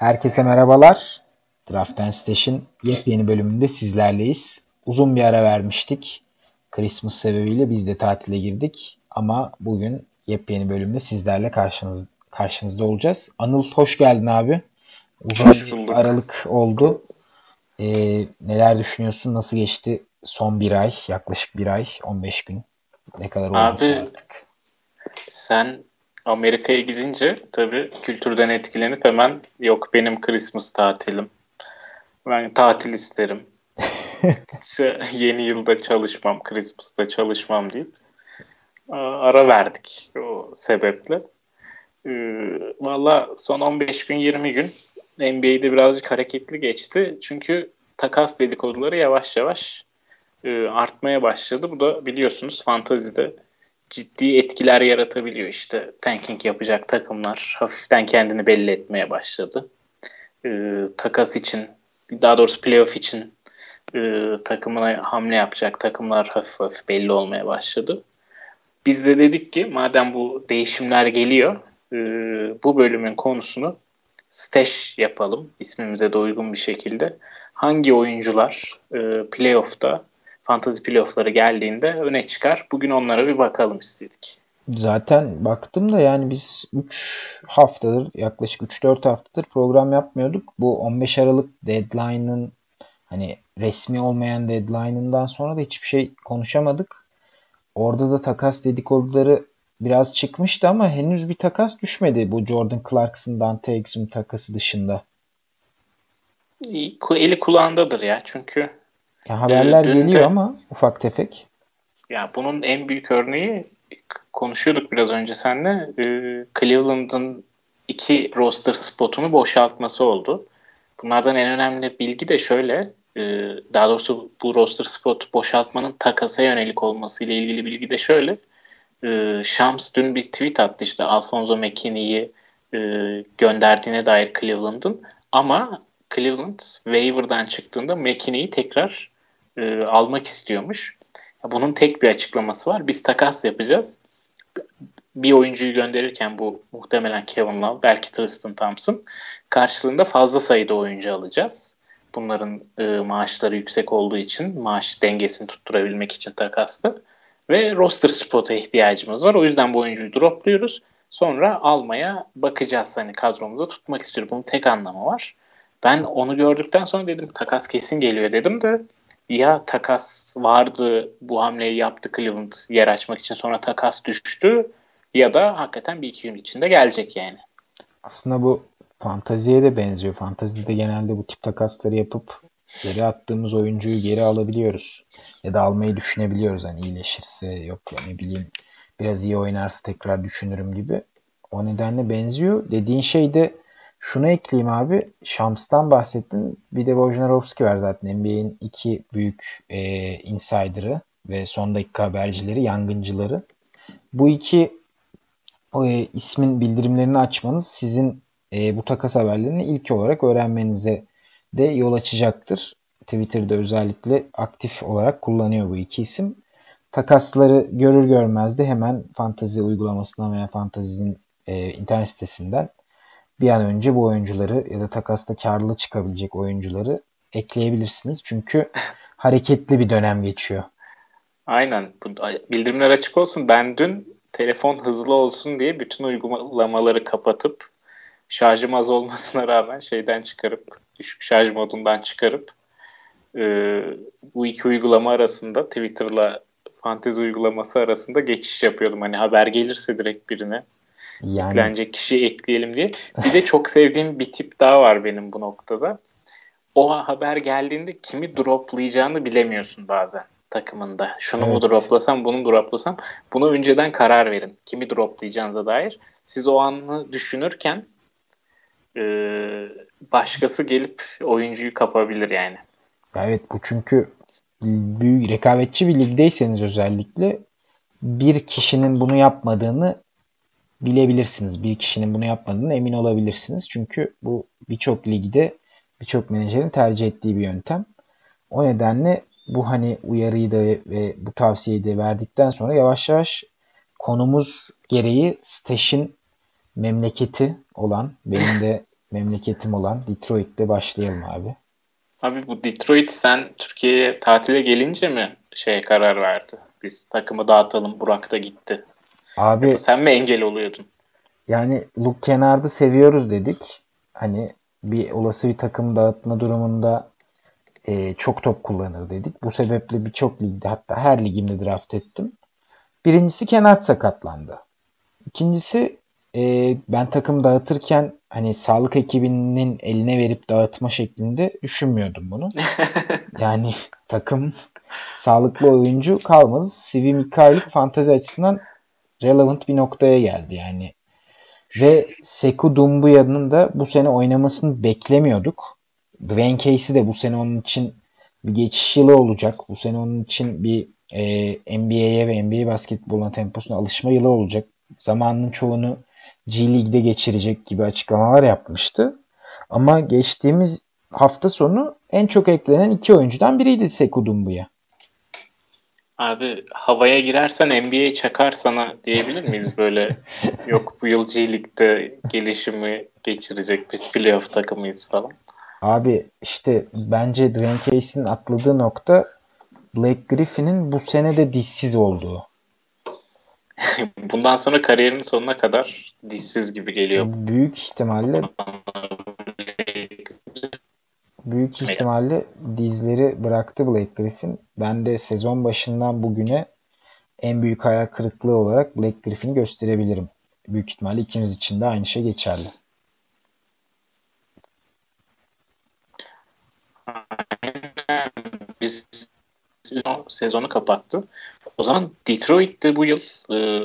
Herkese merhabalar. Draft and Stash'in yepyeni bölümünde sizlerleyiz. Uzun bir ara vermiştik. Christmas sebebiyle biz de tatile girdik. Ama bugün yepyeni bölümde sizlerle karşınız, karşınızda olacağız. Anıl hoş geldin abi. Uzun bir aralık oldu. Ee, neler düşünüyorsun? Nasıl geçti son bir ay? Yaklaşık bir ay, 15 gün. Ne kadar oldu artık? Sen Amerika'ya gidince tabii kültürden etkilenip hemen yok benim Christmas tatilim. Ben tatil isterim. işte yeni yılda çalışmam, Christmas'ta çalışmam deyip ara verdik o sebeple. Ee, Valla son 15 gün 20 gün NBA'de birazcık hareketli geçti. Çünkü takas dedikoduları yavaş yavaş e, artmaya başladı. Bu da biliyorsunuz fantazide ciddi etkiler yaratabiliyor. İşte tanking yapacak takımlar hafiften kendini belli etmeye başladı. E, takas için, daha doğrusu playoff için e, takımına hamle yapacak takımlar hafif hafif belli olmaya başladı. Biz de dedik ki madem bu değişimler geliyor, e, bu bölümün konusunu stash yapalım ismimize de uygun bir şekilde. Hangi oyuncular e, playoff'ta fantasy playoff'ları geldiğinde öne çıkar. Bugün onlara bir bakalım istedik. Zaten baktım da yani biz 3 haftadır yaklaşık 3-4 haftadır program yapmıyorduk. Bu 15 Aralık deadline'ın hani resmi olmayan deadline'ından sonra da hiçbir şey konuşamadık. Orada da takas dedikoduları biraz çıkmıştı ama henüz bir takas düşmedi bu Jordan Clarkson, Dante Exum takası dışında. Eli kulağındadır ya çünkü ya haberler e, geliyor de, ama ufak tefek. Ya bunun en büyük örneği konuşuyorduk biraz önce seninle. E, Cleveland'ın iki roster spotunu boşaltması oldu. Bunlardan en önemli bilgi de şöyle. E, daha doğrusu bu roster spot boşaltmanın takasa yönelik olması ile ilgili bilgi de şöyle. E, Shams dün bir tweet attı işte Alfonso McKinney'i e, gönderdiğine dair Cleveland'ın ama Cleveland waiver'dan çıktığında McKinney'i tekrar e, almak istiyormuş. Bunun tek bir açıklaması var. Biz takas yapacağız. Bir oyuncuyu gönderirken bu muhtemelen Kevin Love, belki Tristan Thompson karşılığında fazla sayıda oyuncu alacağız. Bunların e, maaşları yüksek olduğu için maaş dengesini tutturabilmek için takasla ve roster spot'a ihtiyacımız var. O yüzden bu oyuncuyu dropluyoruz. Sonra almaya bakacağız hani kadromuzda tutmak istiyorum. Bunun tek anlamı var. Ben onu gördükten sonra dedim takas kesin geliyor dedim de ya takas vardı bu hamleyi yaptı Cleveland yer açmak için sonra takas düştü ya da hakikaten bir iki gün içinde gelecek yani. Aslında bu fantaziye de benziyor. Fantazide genelde bu tip takasları yapıp geri attığımız oyuncuyu geri alabiliyoruz. Ya da almayı düşünebiliyoruz. Hani iyileşirse yok ne bileyim biraz iyi oynarsa tekrar düşünürüm gibi. O nedenle benziyor. Dediğin şey de şunu ekleyeyim abi. Shams'tan bahsettin. Bir de Wojnarowski var zaten. NBA'in iki büyük e, insider'ı ve son dakika habercileri, yangıncıları. Bu iki e, ismin bildirimlerini açmanız sizin e, bu takas haberlerini ilk olarak öğrenmenize de yol açacaktır. Twitter'da özellikle aktif olarak kullanıyor bu iki isim. Takasları görür görmez de hemen Fantazi uygulamasından veya Fantazi'nin e, internet sitesinden bir an önce bu oyuncuları ya da takasta karlı çıkabilecek oyuncuları ekleyebilirsiniz. Çünkü hareketli bir dönem geçiyor. Aynen. Bildirimler açık olsun. Ben dün telefon hızlı olsun diye bütün uygulamaları kapatıp şarjım az olmasına rağmen şeyden çıkarıp düşük şarj modundan çıkarıp e, bu iki uygulama arasında Twitter'la fantezi uygulaması arasında geçiş yapıyordum. Hani haber gelirse direkt birine yani... eklenecek kişiyi ekleyelim diye. Bir de çok sevdiğim bir tip daha var benim bu noktada. O haber geldiğinde kimi droplayacağını bilemiyorsun bazen takımında. Şunu evet. mu droplasam, bunu droplasam. Bunu önceden karar verin. Kimi droplayacağınıza dair. Siz o anı düşünürken e, başkası gelip oyuncuyu kapabilir yani. Evet bu çünkü büyük rekabetçi bir ligdeyseniz özellikle bir kişinin bunu yapmadığını bilebilirsiniz. Bir kişinin bunu yapmadığını emin olabilirsiniz. Çünkü bu birçok ligde birçok menajerin tercih ettiği bir yöntem. O nedenle bu hani uyarıyı da ve bu tavsiyeyi de verdikten sonra yavaş yavaş konumuz gereği Stash'in memleketi olan benim de memleketim olan Detroit'te başlayalım abi. Abi bu Detroit sen Türkiye'ye tatile gelince mi şey karar verdi? Biz takımı dağıtalım Burak da gitti. Abi ya sen mi engel oluyordun? Yani Luke Kennard'ı seviyoruz dedik. Hani bir olası bir takım dağıtma durumunda e, çok top kullanır dedik. Bu sebeple birçok ligde hatta her ligimde draft ettim. Birincisi Kennard sakatlandı. İkincisi e, ben takım dağıtırken hani sağlık ekibinin eline verip dağıtma şeklinde düşünmüyordum bunu. yani takım sağlıklı oyuncu kalmadı. Sivi Mikhailuk fantazi açısından relevant bir noktaya geldi yani. Ve Seku Dumbuya'nın da bu sene oynamasını beklemiyorduk. Dwayne Casey de bu sene onun için bir geçiş yılı olacak. Bu sene onun için bir e, NBA'ye ve NBA basketboluna temposuna alışma yılı olacak. Zamanının çoğunu G League'de geçirecek gibi açıklamalar yapmıştı. Ama geçtiğimiz hafta sonu en çok eklenen iki oyuncudan biriydi Seku Dumbuya. Abi havaya girersen NBA çakar sana diyebilir miyiz böyle? Yok bu yıl G League'de gelişimi geçirecek biz playoff takımıyız falan. Abi işte bence Dwayne Casey'nin atladığı nokta Blake Griffin'in bu sene de dişsiz olduğu. Bundan sonra kariyerinin sonuna kadar dişsiz gibi geliyor. Büyük ihtimalle büyük ihtimalle evet. dizleri bıraktı Blake Griffin. Ben de sezon başından bugüne en büyük hayal kırıklığı olarak Blake Griffin'i gösterebilirim. Büyük ihtimalle ikimiz için de aynı şey geçerli. Biz sezonu kapattı. O zaman Detroit'te bu yıl e,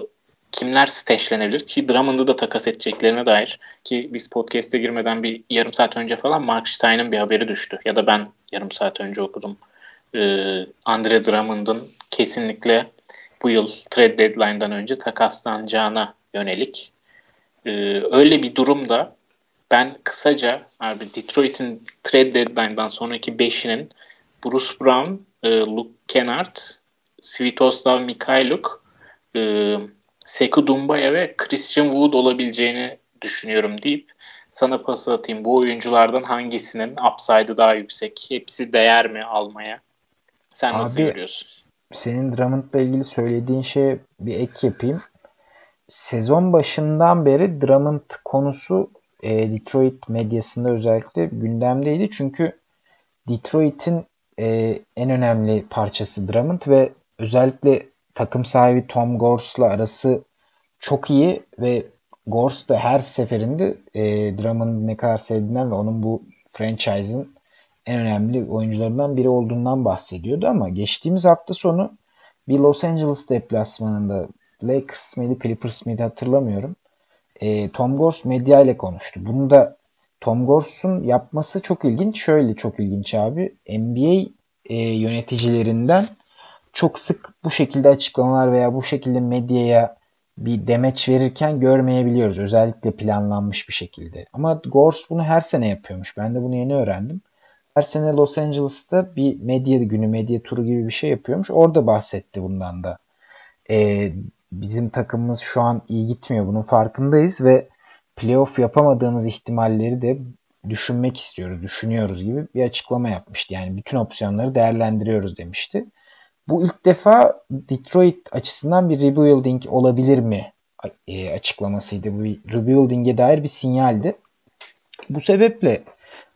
kimler steşlenebilir ki Drummond'ı da takas edeceklerine dair ki biz podcast'e girmeden bir yarım saat önce falan Mark Stein'ın bir haberi düştü ya da ben yarım saat önce okudum. E, Andre Drummond'ın kesinlikle bu yıl trade deadline'dan önce takaslanacağına yönelik. E, öyle bir durumda ben kısaca abi Detroit'in trade deadline'dan sonraki beşinin Bruce Brown, e, Luke Kennard, Svitoslav Mikhailuk, e, Seku Dumbaya ve Christian Wood olabileceğini düşünüyorum deyip sana pas atayım. Bu oyunculardan hangisinin upside'ı daha yüksek? Hepsi değer mi almaya? Sen Abi, nasıl görüyorsun? Senin Drummond'la ilgili söylediğin şeye bir ek yapayım. Sezon başından beri Drummond konusu e, Detroit medyasında özellikle gündemdeydi. Çünkü Detroit'in e, en önemli parçası Drummond ve özellikle takım sahibi Tom Gors'la arası çok iyi ve Gors da her seferinde e, Drummond'ı ne kadar sevdiğinden ve onun bu franchise'ın en önemli oyuncularından biri olduğundan bahsediyordu ama geçtiğimiz hafta sonu bir Los Angeles deplasmanında Lakers mıydı Clippers mıydı hatırlamıyorum. E, Tom Gors medya ile konuştu. Bunu da Tom Gors'un yapması çok ilginç. Şöyle çok ilginç abi. NBA e, yöneticilerinden çok sık bu şekilde açıklamalar veya bu şekilde medyaya bir demeç verirken görmeyebiliyoruz. Özellikle planlanmış bir şekilde. Ama Gors bunu her sene yapıyormuş. Ben de bunu yeni öğrendim. Her sene Los Angeles'ta bir medya günü, medya turu gibi bir şey yapıyormuş. Orada bahsetti bundan da. Ee, bizim takımımız şu an iyi gitmiyor. Bunun farkındayız ve playoff yapamadığımız ihtimalleri de düşünmek istiyoruz, düşünüyoruz gibi bir açıklama yapmıştı. Yani bütün opsiyonları değerlendiriyoruz demişti. Bu ilk defa Detroit açısından bir rebuilding olabilir mi e, açıklamasıydı. Bu rebuilding'e dair bir sinyaldi. Bu sebeple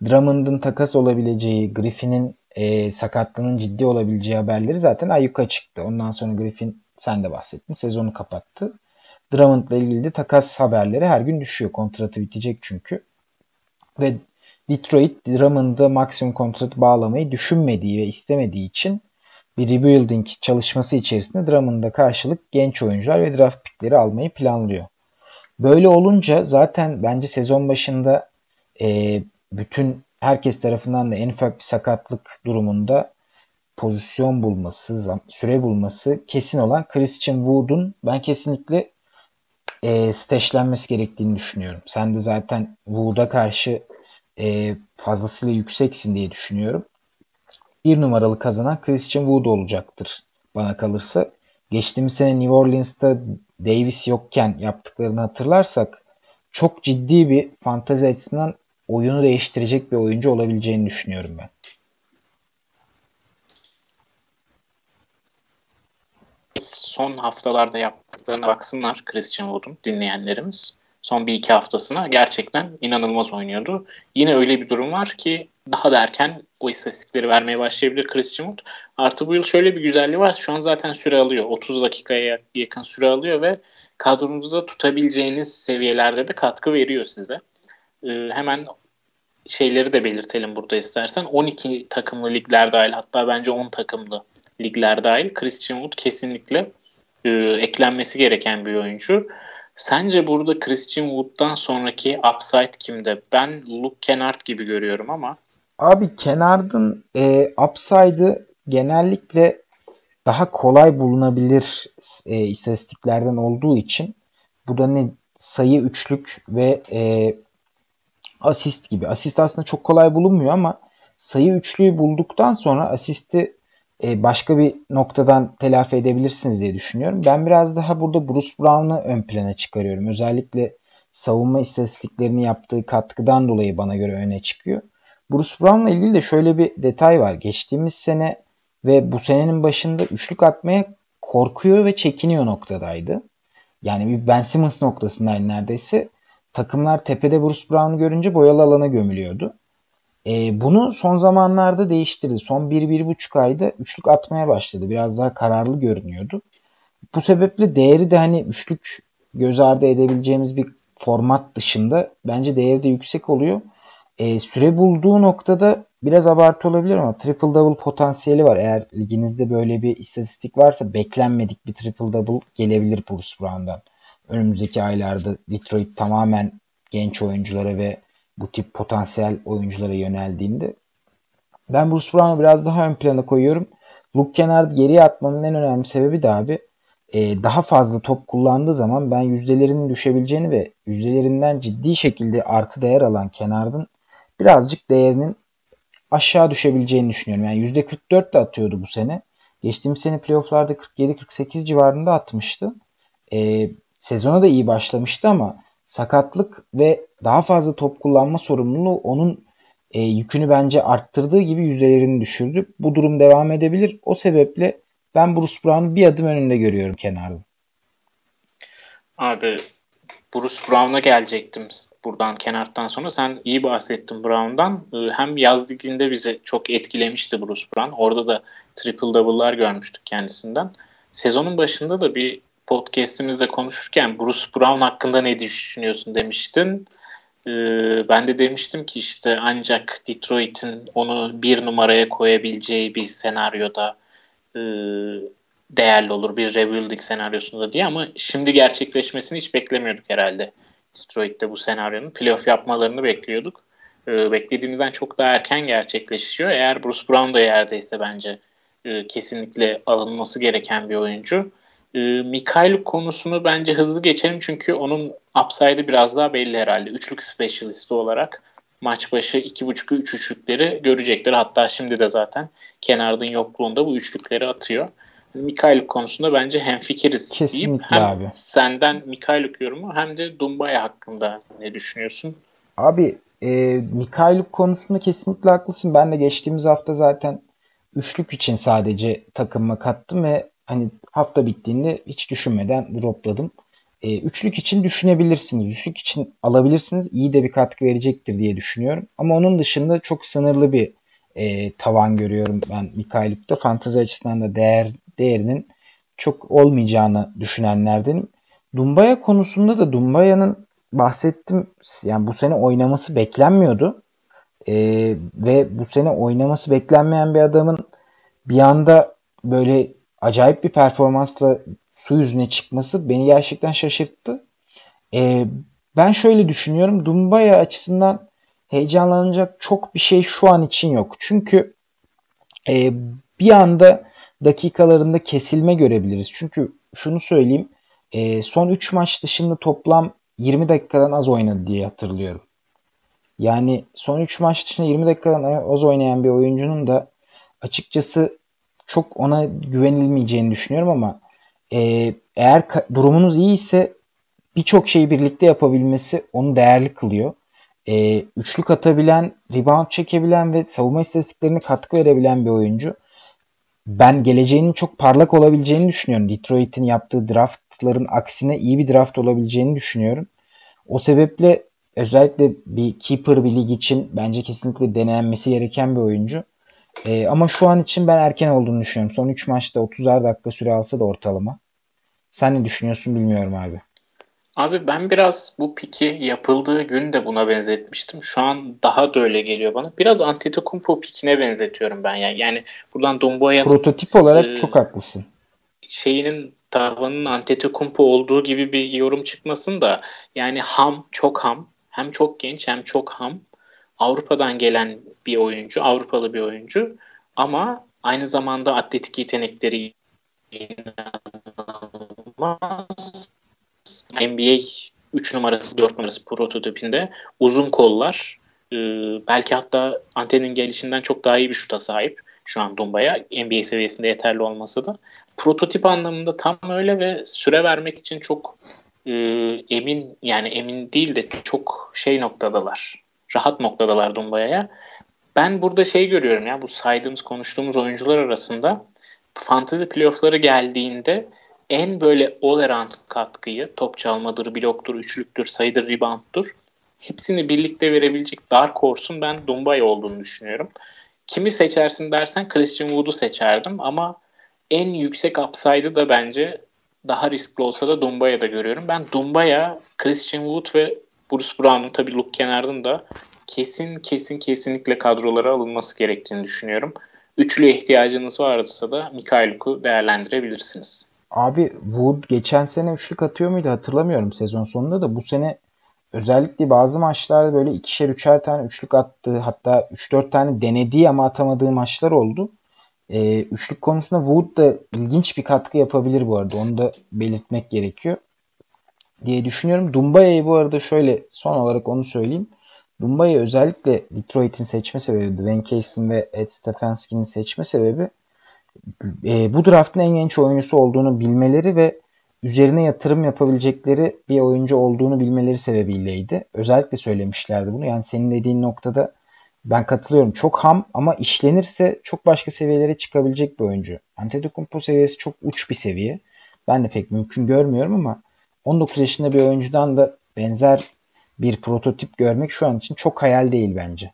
Drummond'ın takas olabileceği, Griffin'in e, sakatlığının ciddi olabileceği haberleri zaten ayyuka çıktı. Ondan sonra Griffin sen de bahsettin sezonu kapattı. Drummond'la ilgili de takas haberleri her gün düşüyor. Kontratı bitecek çünkü. Ve Detroit Drummond'a maksimum kontratı bağlamayı düşünmediği ve istemediği için bir rebuilding çalışması içerisinde Drummond'a karşılık genç oyuncular ve draft pickleri almayı planlıyor. Böyle olunca zaten bence sezon başında e, bütün herkes tarafından da en ufak bir sakatlık durumunda pozisyon bulması, süre bulması kesin olan Christian Wood'un ben kesinlikle e, steşlenmesi gerektiğini düşünüyorum. Sen de zaten Wood'a karşı e, fazlasıyla yükseksin diye düşünüyorum. Bir numaralı kazanan Christian Wood olacaktır bana kalırsa. Geçtiğimiz sene New Orleans'ta Davis yokken yaptıklarını hatırlarsak çok ciddi bir fantezi açısından oyunu değiştirecek bir oyuncu olabileceğini düşünüyorum ben. Son haftalarda yaptıklarına baksınlar Christian Wood'un dinleyenlerimiz. Son bir iki haftasına gerçekten inanılmaz oynuyordu. Yine öyle bir durum var ki daha da erken o istatistikleri vermeye başlayabilir Christian Wood. Artı bu yıl şöyle bir güzelliği var. Şu an zaten süre alıyor. 30 dakikaya yakın süre alıyor ve kadronuzda tutabileceğiniz seviyelerde de katkı veriyor size. Ee, hemen şeyleri de belirtelim burada istersen. 12 takımlı ligler dahil hatta bence 10 takımlı ligler dahil Christian Wood kesinlikle e, eklenmesi gereken bir oyuncu. Sence burada Christian Wood'dan sonraki upside kimde? Ben Luke Kennard gibi görüyorum ama. Abi Kennard'ın e, upside'ı genellikle daha kolay bulunabilir e, istatistiklerden olduğu için bu da ne sayı üçlük ve e, asist gibi. Asist aslında çok kolay bulunmuyor ama sayı üçlüyü bulduktan sonra asisti e, başka bir noktadan telafi edebilirsiniz diye düşünüyorum. Ben biraz daha burada Bruce Brown'u ön plana çıkarıyorum. Özellikle savunma istatistiklerini yaptığı katkıdan dolayı bana göre öne çıkıyor. Bruce Brown'la ilgili de şöyle bir detay var. Geçtiğimiz sene ve bu senenin başında üçlük atmaya korkuyor ve çekiniyor noktadaydı. Yani bir Ben Simmons noktasındaydı neredeyse. Takımlar tepede Bruce Brown'u görünce boyalı alana gömülüyordu. E, bunu son zamanlarda değiştirdi. Son 1-1,5 ayda üçlük atmaya başladı. Biraz daha kararlı görünüyordu. Bu sebeple değeri de hani üçlük göz ardı edebileceğimiz bir format dışında bence değeri de yüksek oluyor. E, süre bulduğu noktada biraz abartı olabilir ama triple double potansiyeli var. Eğer liginizde böyle bir istatistik varsa beklenmedik bir triple double gelebilir Bruce Brown'dan. Önümüzdeki aylarda Detroit tamamen genç oyunculara ve bu tip potansiyel oyunculara yöneldiğinde ben Bruce Brown'u biraz daha ön plana koyuyorum. Luke Kennard geriye atmanın en önemli sebebi de abi e, daha fazla top kullandığı zaman ben yüzdelerinin düşebileceğini ve yüzdelerinden ciddi şekilde artı değer alan Kennard'ın birazcık değerinin aşağı düşebileceğini düşünüyorum. Yani %44 de atıyordu bu sene. Geçtiğimiz sene playofflarda 47-48 civarında atmıştı. E, sezona da iyi başlamıştı ama sakatlık ve daha fazla top kullanma sorumluluğu onun e, yükünü bence arttırdığı gibi yüzdelerini düşürdü. Bu durum devam edebilir. O sebeple ben Bruce Brown'u bir adım önünde görüyorum kenarda. Abi Bruce Brown'a gelecektim buradan kenardan sonra. Sen iyi bahsettin Brown'dan. Ee, hem yaz liginde bizi çok etkilemişti Bruce Brown. Orada da triple double'lar görmüştük kendisinden. Sezonun başında da bir podcast'imizde konuşurken Bruce Brown hakkında ne düşünüyorsun demiştin. Ee, ben de demiştim ki işte ancak Detroit'in onu bir numaraya koyabileceği bir senaryoda e, değerli olur bir rebuilding senaryosunda diye ama şimdi gerçekleşmesini hiç beklemiyorduk herhalde. Detroit'te bu senaryonun playoff yapmalarını bekliyorduk. Ee, beklediğimizden çok daha erken gerçekleşiyor. Eğer Bruce Brown da yerdeyse bence e, kesinlikle alınması gereken bir oyuncu. E, Mikhail konusunu bence hızlı geçelim çünkü onun upside'ı biraz daha belli herhalde. Üçlük specialist'i olarak maç başı 2.5'ü 3 üçlükleri görecekler. Hatta şimdi de zaten Kenard'ın yokluğunda bu üçlükleri atıyor. Mikhail konusunda bence hemfikiriz Kesinlikle deyip hem abi. senden Mikhail yorumu hem de Dumbaya hakkında ne düşünüyorsun? Abi e, Mikhail konusunda kesinlikle haklısın. Ben de geçtiğimiz hafta zaten üçlük için sadece takımıma kattım ve hani hafta bittiğinde hiç düşünmeden dropladım. E, üçlük için düşünebilirsiniz. Üçlük için alabilirsiniz. İyi de bir katkı verecektir diye düşünüyorum. Ama onun dışında çok sınırlı bir e, tavan görüyorum ben Mikhailuk'ta. Fantezi açısından da değer değerinin çok olmayacağını düşünenlerdenim. Dumbaya konusunda da Dumbaya'nın bahsettim yani bu sene oynaması beklenmiyordu. E, ve bu sene oynaması beklenmeyen bir adamın bir anda böyle acayip bir performansla su yüzüne çıkması beni gerçekten şaşırttı. E, ben şöyle düşünüyorum. Dumbaya açısından heyecanlanacak çok bir şey şu an için yok. Çünkü e, bir anda dakikalarında kesilme görebiliriz. Çünkü şunu söyleyeyim. E, son 3 maç dışında toplam 20 dakikadan az oynadı diye hatırlıyorum. Yani son 3 maç dışında 20 dakikadan az oynayan bir oyuncunun da açıkçası çok ona güvenilmeyeceğini düşünüyorum ama e, eğer durumunuz iyi ise birçok şeyi birlikte yapabilmesi onu değerli kılıyor. e, üçlük atabilen, rebound çekebilen ve savunma istatistiklerine katkı verebilen bir oyuncu. Ben geleceğinin çok parlak olabileceğini düşünüyorum. Detroit'in yaptığı draftların aksine iyi bir draft olabileceğini düşünüyorum. O sebeple özellikle bir keeper bir lig için bence kesinlikle denenmesi gereken bir oyuncu. E, ama şu an için ben erken olduğunu düşünüyorum. Son 3 maçta 30'ar dakika süre alsa da ortalama. Sen ne düşünüyorsun bilmiyorum abi. Abi ben biraz bu piki yapıldığı gün de buna benzetmiştim. Şu an daha da öyle geliyor bana. Biraz Antetokounmpo pikine benzetiyorum ben yani. Yani buradan Domboya'nın prototip olarak e, çok haklısın. Şeyinin tavanın Antetokounmpo olduğu gibi bir yorum çıkmasın da yani ham, çok ham. Hem çok genç hem çok ham. Avrupa'dan gelen bir oyuncu, Avrupalı bir oyuncu ama aynı zamanda atletik yetenekleri inanılmaz. NBA 3 numarası 4 numarası prototipinde uzun kollar. E, belki hatta antenin gelişinden çok daha iyi bir şuta sahip şu an Dumba'ya NBA seviyesinde yeterli olması da. Prototip anlamında tam öyle ve süre vermek için çok e, emin yani emin değil de çok şey noktadalar rahat noktadalar Dumba'ya ben burada şey görüyorum ya bu saydığımız konuştuğumuz oyuncular arasında fantasy playoff'ları geldiğinde en böyle all around katkıyı top çalmadır, bloktur, üçlüktür, sayıdır, rebounddur hepsini birlikte verebilecek Dark Horse'un ben Dumbay olduğunu düşünüyorum. Kimi seçersin dersen Christian Wood'u seçerdim ama en yüksek upside'ı da bence daha riskli olsa da Dumbaya'da görüyorum. Ben Dumbaya, Christian Wood ve Bruce Brown'un tabii Luke Kennard'ın da kesin kesin kesinlikle kadrolara alınması gerektiğini düşünüyorum. Üçlü ihtiyacınız varsa da Mikhailuk'u değerlendirebilirsiniz. Abi Wood geçen sene üçlük atıyor muydu hatırlamıyorum sezon sonunda da bu sene özellikle bazı maçlarda böyle ikişer üçer tane üçlük attığı hatta 3-4 tane denediği ama atamadığı maçlar oldu. Ee, üçlük konusunda Wood da ilginç bir katkı yapabilir bu arada. Onu da belirtmek gerekiyor diye düşünüyorum. Dumbaya'yı bu arada şöyle son olarak onu söyleyeyim. Dumbaya'yı özellikle Detroit'in seçme sebebi, Dwayne Casey'in ve Ed Stefanski'nin seçme sebebi e, bu draftın en genç oyuncusu olduğunu bilmeleri ve üzerine yatırım yapabilecekleri bir oyuncu olduğunu bilmeleri sebebiyleydi. Özellikle söylemişlerdi bunu. Yani senin dediğin noktada ben katılıyorum. Çok ham ama işlenirse çok başka seviyelere çıkabilecek bir oyuncu. Antetokounmpo seviyesi çok uç bir seviye. Ben de pek mümkün görmüyorum ama 19 yaşında bir oyuncudan da benzer bir prototip görmek şu an için çok hayal değil bence.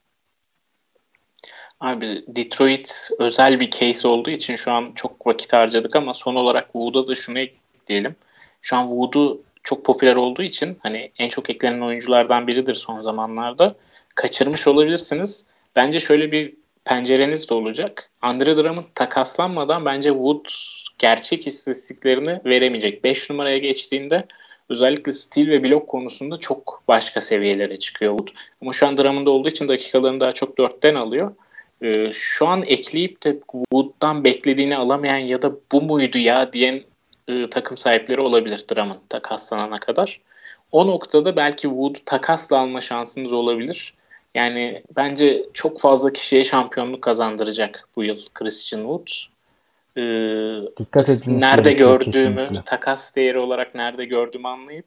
Abi Detroit özel bir case olduğu için şu an çok vakit harcadık ama son olarak Wood'a da şunu ekleyelim. Şu an Wood'u çok popüler olduğu için hani en çok eklenen oyunculardan biridir son zamanlarda. Kaçırmış olabilirsiniz. Bence şöyle bir pencereniz de olacak. Andre Drummond takaslanmadan bence Wood gerçek istatistiklerini veremeyecek. 5 numaraya geçtiğinde özellikle stil ve blok konusunda çok başka seviyelere çıkıyor Wood. Ama şu an Drummond olduğu için dakikalarını daha çok 4'ten alıyor. Ee, şu an ekleyip de Wood'dan beklediğini alamayan ya da bu muydu ya diyen e, takım sahipleri olabilir Drummond takaslanana kadar. O noktada belki Wood takasla alma şansınız olabilir. Yani bence çok fazla kişiye şampiyonluk kazandıracak bu yıl Christian Wood. Ee, Dikkat edilmesi nerede gördüğümü, kesinlikle. takas değeri olarak nerede gördüğümü anlayıp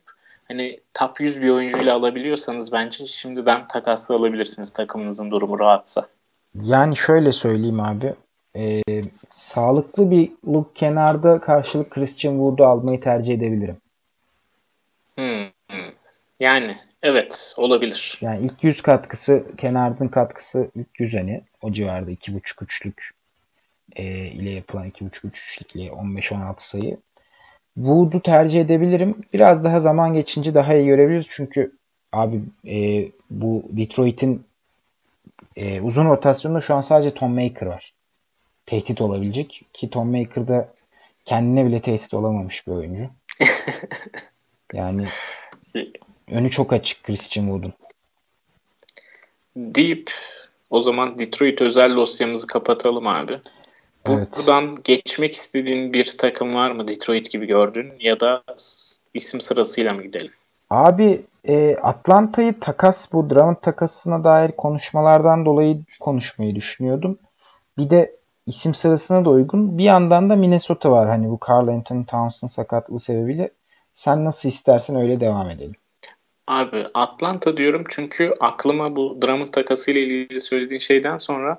hani top 100 bir oyuncuyla alabiliyorsanız bence şimdiden takasla alabilirsiniz takımınızın durumu rahatsa. Yani şöyle söyleyeyim abi. E, sağlıklı bir look kenarda karşılık Christian Wood'u almayı tercih edebilirim. Hmm. Yani evet olabilir. Yani ilk yüz katkısı kenardın katkısı ilk yüz hani o civarda iki buçuk üçlük e, ile yapılan iki buçuk üçlük ile 15-16 sayı. Wood'u tercih edebilirim. Biraz daha zaman geçince daha iyi görebiliriz. Çünkü abi e, bu Detroit'in e, uzun rotasyonda şu an sadece Tom Maker var. Tehdit olabilecek. Ki Tom Maker da kendine bile tehdit olamamış bir oyuncu. yani önü çok açık Christian Wood'un. Deyip o zaman Detroit özel dosyamızı kapatalım abi. Buradan evet. geçmek istediğin bir takım var mı Detroit gibi gördün ya da isim sırasıyla mı gidelim? Abi e, Atlanta'yı takas bu Drummond takasına dair konuşmalardan dolayı konuşmayı düşünüyordum. Bir de isim sırasına da uygun. Bir yandan da Minnesota var. Hani bu Carl Anthony Towns'ın sakatlığı sebebiyle. Sen nasıl istersen öyle devam edelim. Abi Atlanta diyorum çünkü aklıma bu Drummond takasıyla ilgili söylediğin şeyden sonra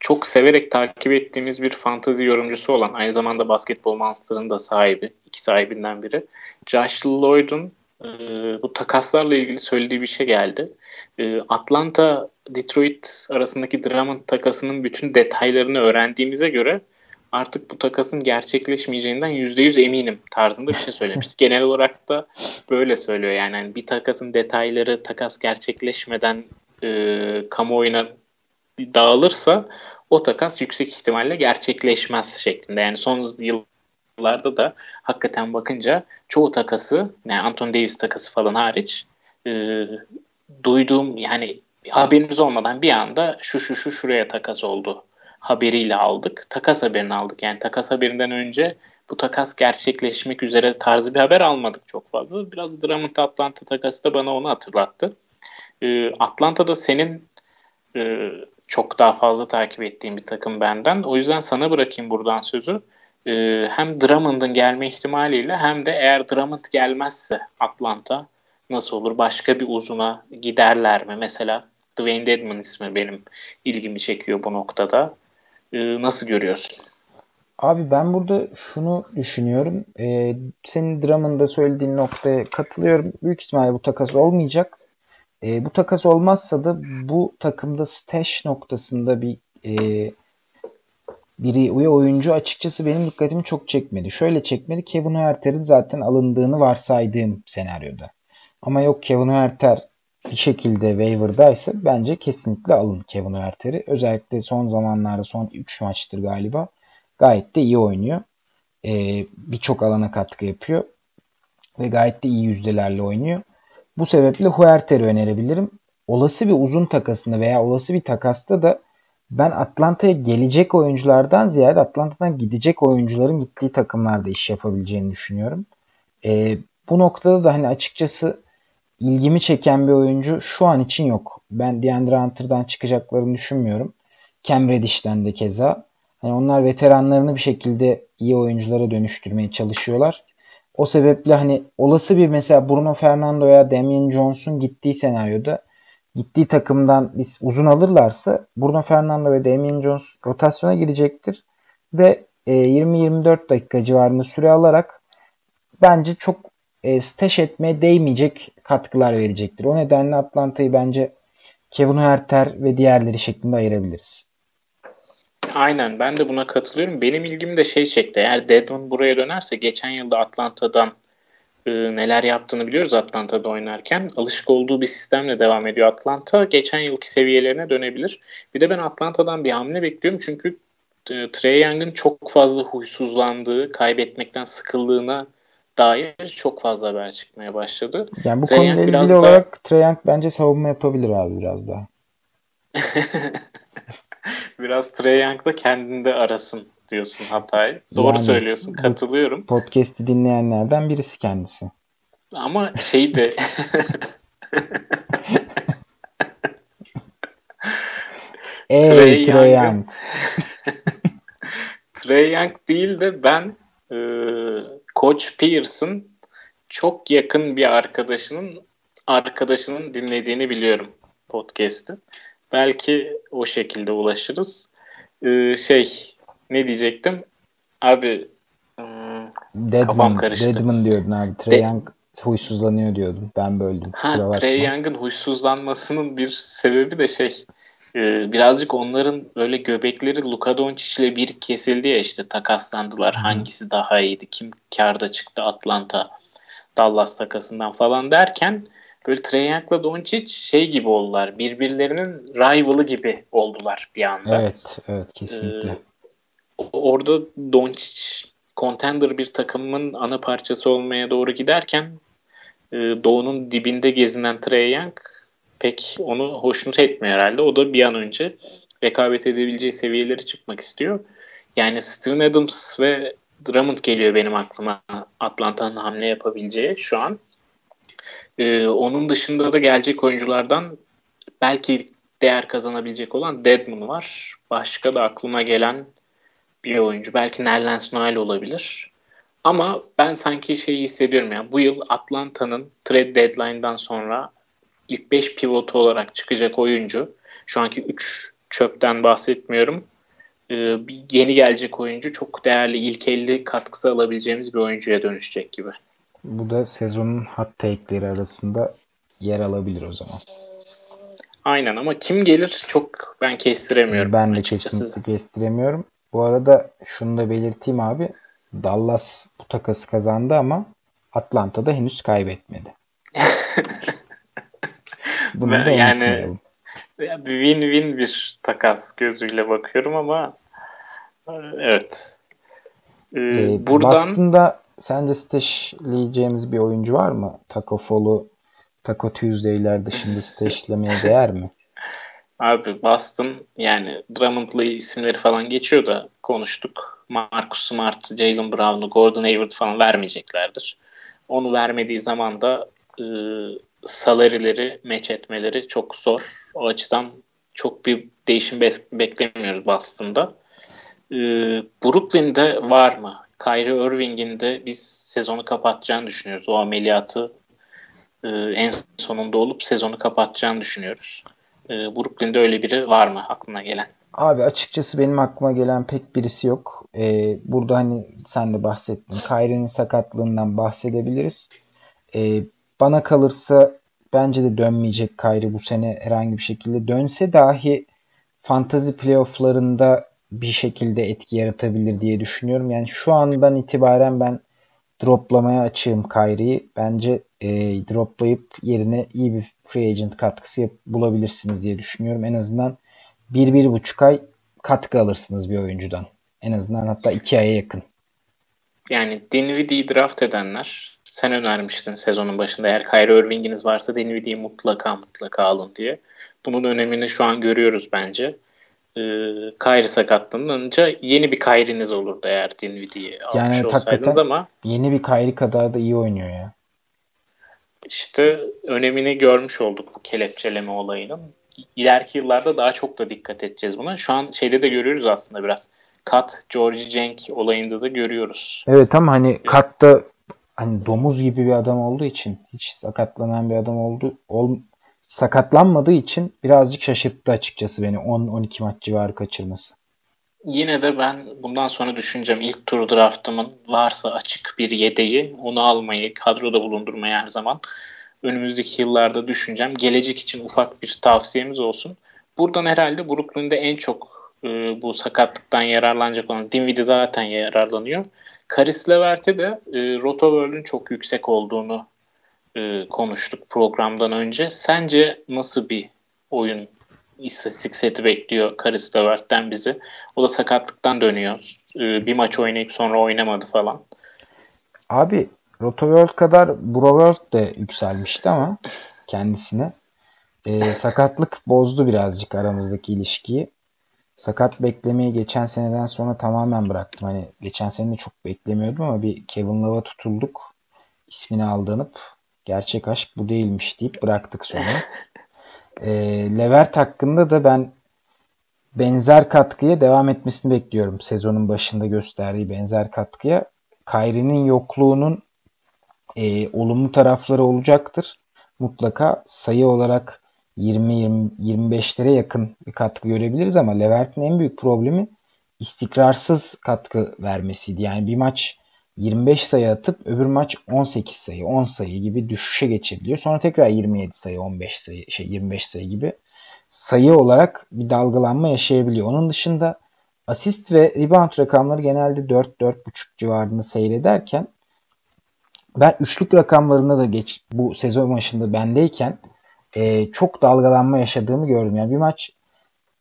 çok severek takip ettiğimiz bir fantazi yorumcusu olan aynı zamanda Basketbol Monster'ın da sahibi, iki sahibinden biri. Josh Lloyd'un e, bu takaslarla ilgili söylediği bir şey geldi. E, Atlanta Detroit arasındaki Drummond takasının bütün detaylarını öğrendiğimize göre artık bu takasın gerçekleşmeyeceğinden %100 eminim tarzında bir şey söylemişti. Genel olarak da böyle söylüyor yani. yani bir takasın detayları takas gerçekleşmeden e, kamuoyuna dağılırsa o takas yüksek ihtimalle gerçekleşmez şeklinde. Yani son yıllarda da hakikaten bakınca çoğu takası yani Anthony Davis takası falan hariç e, duyduğum yani haberimiz olmadan bir anda şu şu şu şuraya takas oldu haberiyle aldık. Takas haberini aldık. Yani takas haberinden önce bu takas gerçekleşmek üzere tarzı bir haber almadık çok fazla. Biraz Drummond Atlanta takası da bana onu hatırlattı. E, Atlanta'da senin e, çok daha fazla takip ettiğim bir takım benden. O yüzden sana bırakayım buradan sözü. E, hem Drummond'ın gelme ihtimaliyle hem de eğer Drummond gelmezse Atlanta nasıl olur? Başka bir uzuna giderler mi? Mesela Dwayne Dedman ismi benim ilgimi çekiyor bu noktada. E, nasıl görüyorsun? Abi ben burada şunu düşünüyorum. Ee, senin Drummond'da söylediğin noktaya katılıyorum. Büyük ihtimalle bu takas olmayacak. E, bu takas olmazsa da bu takımda stash noktasında bir e, biri oyuncu açıkçası benim dikkatimi çok çekmedi. Şöyle çekmedi. Kevin Huerter'in zaten alındığını varsaydığım senaryoda. Ama yok Kevin Huerter bir şekilde waiver'daysa bence kesinlikle alın Kevin Huerter'i. Özellikle son zamanlarda son 3 maçtır galiba gayet de iyi oynuyor. Ee, Birçok alana katkı yapıyor. Ve gayet de iyi yüzdelerle oynuyor. Bu sebeple Huerter'i önerebilirim. Olası bir uzun takasında veya olası bir takasta da ben Atlanta'ya gelecek oyunculardan ziyade Atlanta'dan gidecek oyuncuların gittiği takımlarda iş yapabileceğini düşünüyorum. E, bu noktada da hani açıkçası ilgimi çeken bir oyuncu şu an için yok. Ben DeAndre Hunter'dan çıkacaklarını düşünmüyorum. Cam Reddish'ten de keza. Hani onlar veteranlarını bir şekilde iyi oyunculara dönüştürmeye çalışıyorlar. O sebeple hani olası bir mesela Bruno Fernando veya Damian Jones'un gittiği senaryoda gittiği takımdan biz uzun alırlarsa Bruno Fernando ve Damian Jones rotasyona girecektir ve 20-24 e, dakika civarında süre alarak bence çok e, stash etmeye değmeyecek katkılar verecektir. O nedenle Atlanta'yı bence Kevin Herter ve diğerleri şeklinde ayırabiliriz. Aynen ben de buna katılıyorum. Benim ilgimi de şey çekti. Eğer Dedmon buraya dönerse geçen yılda Atlanta'dan e, neler yaptığını biliyoruz Atlanta'da oynarken. Alışık olduğu bir sistemle devam ediyor Atlanta. Geçen yılki seviyelerine dönebilir. Bir de ben Atlanta'dan bir hamle bekliyorum. Çünkü e, Trey Young'ın çok fazla huysuzlandığı, kaybetmekten sıkıldığına dair çok fazla haber çıkmaya başladı. Yani bu Trey konuyla ilgili olarak da... Trey Young bence savunma yapabilir abi biraz daha. Biraz Trey Young da kendinde arasın diyorsun hatayı. Doğru yani, söylüyorsun. Katılıyorum. Podcast'i dinleyenlerden birisi kendisi. Ama şey de Ey Trey, Trey Young. Trey Young değil de ben e, Coach Pearson çok yakın bir arkadaşının arkadaşının dinlediğini biliyorum podcast'ı. Belki o şekilde ulaşırız. Ee, şey ne diyecektim? Abi ım, Deadman, kafam karıştı. Deadman diyordun abi. Trey De- Young huysuzlanıyor diyordum. Ben böldüm. Ha, Trey Young'ın huysuzlanmasının bir sebebi de şey e, birazcık onların böyle göbekleri Luka Doncic ile bir kesildi ya işte takaslandılar. Hı. Hangisi daha iyiydi? Kim karda çıktı Atlanta Dallas takasından falan derken böyle Trae Young'la Doncic şey gibi oldular. Birbirlerinin rival'ı gibi oldular bir anda. Evet, evet kesinlikle. Ee, orada Doncic contender bir takımın ana parçası olmaya doğru giderken e, Doğu'nun dibinde gezinen Trae Young pek onu hoşnut etmiyor herhalde. O da bir an önce rekabet edebileceği seviyeleri çıkmak istiyor. Yani Steven Adams ve Drummond geliyor benim aklıma Atlanta'nın hamle yapabileceği şu an. Ee, onun dışında da gelecek oyunculardan belki değer kazanabilecek olan Deadman var. Başka da aklıma gelen bir oyuncu. Belki Nerlens Noel olabilir. Ama ben sanki şeyi hissediyorum ya. Bu yıl Atlanta'nın trade deadline'dan sonra ilk 5 pivot olarak çıkacak oyuncu. Şu anki 3 çöpten bahsetmiyorum. Ee, yeni gelecek oyuncu çok değerli ilk 50 katkısı alabileceğimiz bir oyuncuya dönüşecek gibi. Bu da sezonun hot take'leri arasında yer alabilir o zaman. Aynen ama kim gelir çok ben kestiremiyorum. Ben de açıkçası. kesinlikle kestiremiyorum. Bu arada şunu da belirteyim abi. Dallas bu takası kazandı ama Atlanta'da henüz kaybetmedi. Bunu da yani win-win bir takas gözüyle bakıyorum ama evet. Ee, ee, buradan Boston'da sence stashleyeceğimiz bir oyuncu var mı? Taco Fall'u Taco Tuesday'ler dışında stashlemeye değer mi? Abi Boston yani Drummond'lı isimleri falan geçiyor da konuştuk. Marcus Smart, Jalen Brown'u, Gordon Hayward falan vermeyeceklerdir. Onu vermediği zaman da e, salarileri match etmeleri çok zor. O açıdan çok bir değişim be- beklemiyoruz Boston'da. E, Brooklyn'de var mı? Kyrie Irving'in de biz sezonu kapatacağını düşünüyoruz. O ameliyatı e, en sonunda olup sezonu kapatacağını düşünüyoruz. E, Brooklyn'de öyle biri var mı aklına gelen? Abi açıkçası benim aklıma gelen pek birisi yok. Ee, burada hani sen de bahsettin. Kyrie'nin sakatlığından bahsedebiliriz. Ee, bana kalırsa bence de dönmeyecek Kyrie bu sene herhangi bir şekilde. Dönse dahi fantazi playofflarında bir şekilde etki yaratabilir diye düşünüyorum. Yani şu andan itibaren ben droplamaya açığım Kyrie'yi. Bence e, droplayıp yerine iyi bir free agent katkısı yap, bulabilirsiniz diye düşünüyorum. En azından 1-1,5 ay katkı alırsınız bir oyuncudan. En azından hatta 2 aya yakın. Yani Dinwiddie'yi draft edenler sen önermiştin sezonun başında eğer Kyrie Irving'iniz varsa Dinwiddie'yi mutlaka mutlaka alın diye. Bunun önemini şu an görüyoruz bence. Ee, Kyrie sakatlanınca yeni bir Kyrie'niz olurdu eğer Dinwiddie'yi almış yani, olsaydınız ama yeni bir Kyrie kadar da iyi oynuyor ya. İşte önemini görmüş olduk bu kelepçeleme olayının. İleriki yıllarda daha çok da dikkat edeceğiz buna. Şu an şeyde de görüyoruz aslında biraz. Kat, George Cenk olayında da görüyoruz. Evet ama hani Kat da hani domuz gibi bir adam olduğu için hiç sakatlanan bir adam oldu ol, sakatlanmadığı için birazcık şaşırttı açıkçası beni 10-12 maç civarı kaçırması. Yine de ben bundan sonra düşüneceğim ilk tur draftımın varsa açık bir yedeği onu almayı kadroda bulundurmayı her zaman önümüzdeki yıllarda düşüneceğim. Gelecek için ufak bir tavsiyemiz olsun. Buradan herhalde Brooklyn'de en çok e, bu sakatlıktan yararlanacak olan Dinwiddie zaten yararlanıyor. Karis Levert'e de e, Rotoworld'ün çok yüksek olduğunu e, konuştuk programdan önce. Sence nasıl bir oyun istatistik seti bekliyor Karis Levert'ten bizi? O da sakatlıktan dönüyor. E, bir maç oynayıp sonra oynamadı falan. Abi Rotoworld kadar Broworld de yükselmişti ama kendisine. E, sakatlık bozdu birazcık aramızdaki ilişkiyi. Sakat beklemeyi geçen seneden sonra tamamen bıraktım. Hani geçen sene de çok beklemiyordum ama bir Kevin Love'a tutulduk. İsmini aldanıp gerçek aşk bu değilmiş deyip bıraktık sonra. e, Levert hakkında da ben benzer katkıya devam etmesini bekliyorum. Sezonun başında gösterdiği benzer katkıya. Kyrie'nin yokluğunun e, olumlu tarafları olacaktır. Mutlaka sayı olarak 20-25'lere yakın bir katkı görebiliriz ama Levert'in en büyük problemi istikrarsız katkı vermesiydi. Yani bir maç 25 sayı atıp öbür maç 18 sayı, 10 sayı gibi düşüşe geçebiliyor. Sonra tekrar 27 sayı, 15 sayı, şey 25 sayı gibi sayı olarak bir dalgalanma yaşayabiliyor. Onun dışında asist ve rebound rakamları genelde 4-4.5 civarında seyrederken ben üçlük rakamlarında da geç bu sezon başında bendeyken e, çok dalgalanma yaşadığımı gördüm. Yani bir maç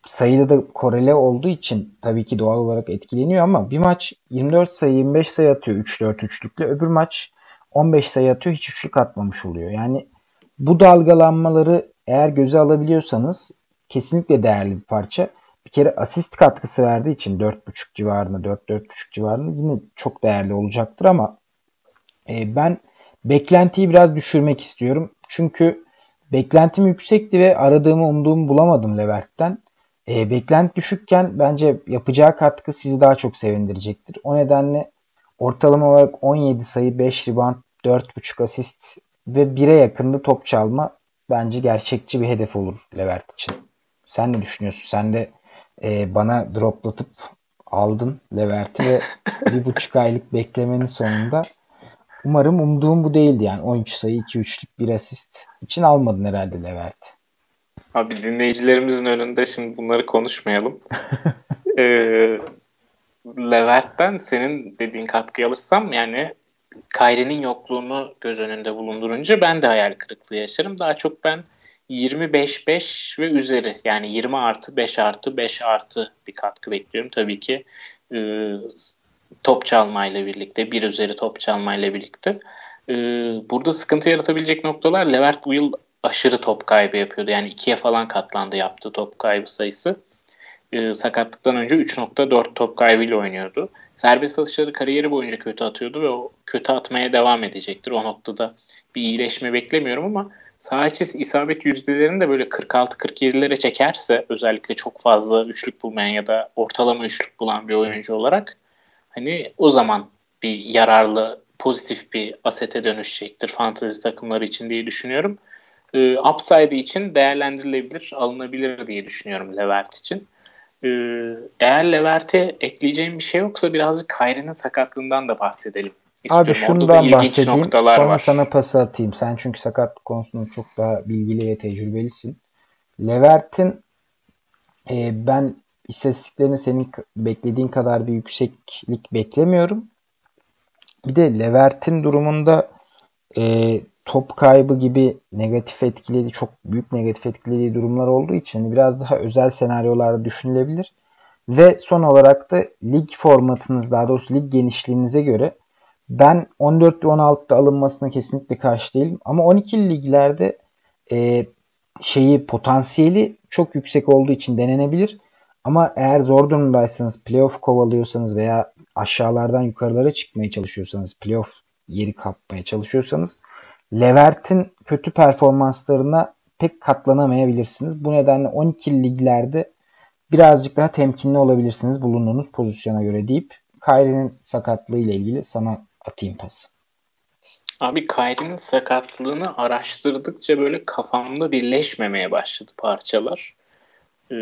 sayıda da korele olduğu için tabii ki doğal olarak etkileniyor ama bir maç 24 sayı 25 sayı atıyor 3-4 üçlükle. Öbür maç 15 sayı atıyor hiç üçlük atmamış oluyor. Yani bu dalgalanmaları eğer göze alabiliyorsanız kesinlikle değerli bir parça. Bir kere asist katkısı verdiği için 4.5 civarında 4-4.5 civarında yine çok değerli olacaktır ama e, ben beklentiyi biraz düşürmek istiyorum. Çünkü beklentim yüksekti ve aradığımı umduğumu bulamadım Levert'ten. E, beklenti düşükken bence yapacağı katkı sizi daha çok sevindirecektir. O nedenle ortalama olarak 17 sayı, 5 rebound, 4.5 asist ve 1'e yakında top çalma bence gerçekçi bir hedef olur Levert için. Sen ne düşünüyorsun? Sen de e, bana droplatıp aldın Levert'i ve bir buçuk aylık beklemenin sonunda umarım umduğum bu değildi yani 13 sayı 2 üçlük bir asist için almadın herhalde Levert. Abi dinleyicilerimizin önünde şimdi bunları konuşmayalım. ee, Levert'ten senin dediğin katkıyı alırsam yani Kyrie'nin yokluğunu göz önünde bulundurunca ben de hayal kırıklığı yaşarım. Daha çok ben 25-5 ve üzeri yani 20 artı 5 artı 5 artı bir katkı bekliyorum. Tabii ki e, top çalmayla birlikte bir üzeri top çalmayla birlikte. E, burada sıkıntı yaratabilecek noktalar Levert bu yıl aşırı top kaybı yapıyordu. Yani ikiye falan katlandı yaptığı top kaybı sayısı. E, sakatlıktan önce 3.4 top kaybıyla oynuyordu. Serbest atışları kariyeri boyunca kötü atıyordu ve o kötü atmaya devam edecektir. O noktada bir iyileşme beklemiyorum ama sağ içi isabet yüzdelerini de böyle 46-47'lere çekerse özellikle çok fazla üçlük bulmayan ya da ortalama üçlük bulan bir oyuncu olarak hani o zaman bir yararlı pozitif bir asete dönüşecektir fantezi takımları için diye düşünüyorum. Ee, upside için değerlendirilebilir, alınabilir diye düşünüyorum Levert için. Ee, eğer Levert'e ekleyeceğim bir şey yoksa birazcık Kyrie'nin sakatlığından da bahsedelim. İstiyorum. Abi şundan bahsedeyim sonra var. sana pası atayım. Sen çünkü sakatlık konusunda çok daha bilgili ve tecrübelisin. Levert'in e, ben istatistiklerini senin beklediğin kadar bir yükseklik beklemiyorum. Bir de Levert'in durumunda e, top kaybı gibi negatif etkilediği, çok büyük negatif etkilediği durumlar olduğu için hani biraz daha özel senaryolarda düşünülebilir. Ve son olarak da lig formatınız, daha doğrusu lig genişliğinize göre ben 14 ve 16'da alınmasına kesinlikle karşı değilim. Ama 12 liglerde e, şeyi potansiyeli çok yüksek olduğu için denenebilir. Ama eğer zor durumdaysanız, playoff kovalıyorsanız veya aşağılardan yukarılara çıkmaya çalışıyorsanız, playoff yeri kapmaya çalışıyorsanız Levert'in kötü performanslarına pek katlanamayabilirsiniz. Bu nedenle 12 liglerde birazcık daha temkinli olabilirsiniz bulunduğunuz pozisyona göre deyip Kyrie'nin sakatlığı ile ilgili sana atayım pası. Abi Kyrie'nin sakatlığını araştırdıkça böyle kafamda birleşmemeye başladı parçalar. Ee,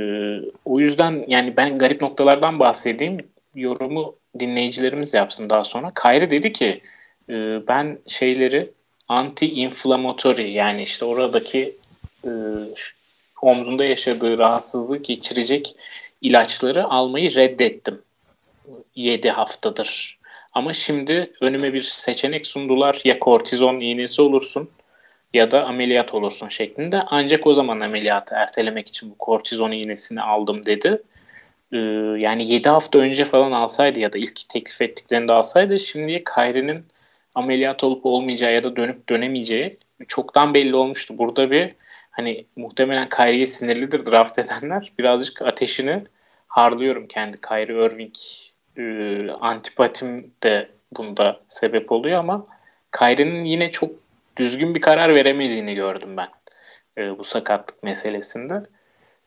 o yüzden yani ben garip noktalardan bahsedeyim. Yorumu dinleyicilerimiz yapsın daha sonra. Kyrie dedi ki e, ben şeyleri anti-inflammatory yani işte oradaki e, omzunda yaşadığı rahatsızlığı geçirecek ilaçları almayı reddettim. 7 haftadır. Ama şimdi önüme bir seçenek sundular. Ya kortizon iğnesi olursun ya da ameliyat olursun şeklinde. Ancak o zaman ameliyatı ertelemek için bu kortizon iğnesini aldım dedi. Ee, yani 7 hafta önce falan alsaydı ya da ilk teklif ettiklerinde alsaydı şimdiye Kyrie'nin ameliyat olup olmayacağı ya da dönüp dönemeyeceği çoktan belli olmuştu. Burada bir hani muhtemelen Kyrie'ye sinirlidir draft edenler. Birazcık ateşini harlıyorum kendi Kyrie Irving e, antipatim de bunda sebep oluyor ama Kyrie'nin yine çok düzgün bir karar veremediğini gördüm ben e, bu sakatlık meselesinde.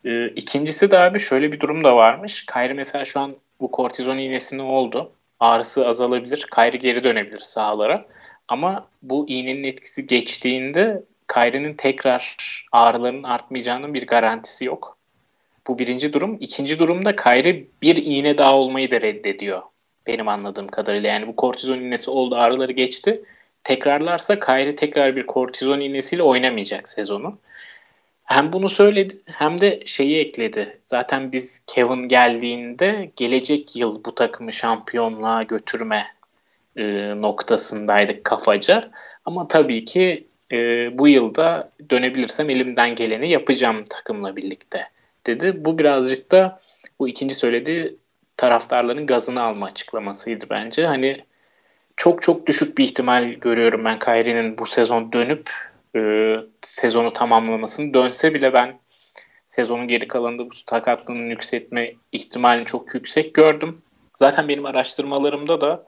E, ikincisi de abi şöyle bir durum da varmış. Kyrie mesela şu an bu kortizon iğnesini oldu ağrısı azalabilir. Kayri geri dönebilir sahalara. Ama bu iğnenin etkisi geçtiğinde Kyrie'nin tekrar ağrılarının artmayacağının bir garantisi yok. Bu birinci durum. İkinci durumda Kyrie bir iğne daha olmayı da reddediyor. Benim anladığım kadarıyla. Yani bu kortizon iğnesi oldu ağrıları geçti. Tekrarlarsa Kyrie tekrar bir kortizon iğnesiyle oynamayacak sezonu. Hem bunu söyledi hem de şeyi ekledi. Zaten biz Kevin geldiğinde gelecek yıl bu takımı şampiyonluğa götürme e, noktasındaydık kafaca. Ama tabii ki e, bu yılda dönebilirsem elimden geleni yapacağım takımla birlikte dedi. Bu birazcık da bu ikinci söylediği taraftarların gazını alma açıklamasıydı bence. Hani çok çok düşük bir ihtimal görüyorum ben Kyrie'nin bu sezon dönüp e, sezonu tamamlamasını dönse bile ben sezonun geri kalanında bu sakatlığının yükseltme ihtimalini çok yüksek gördüm. Zaten benim araştırmalarımda da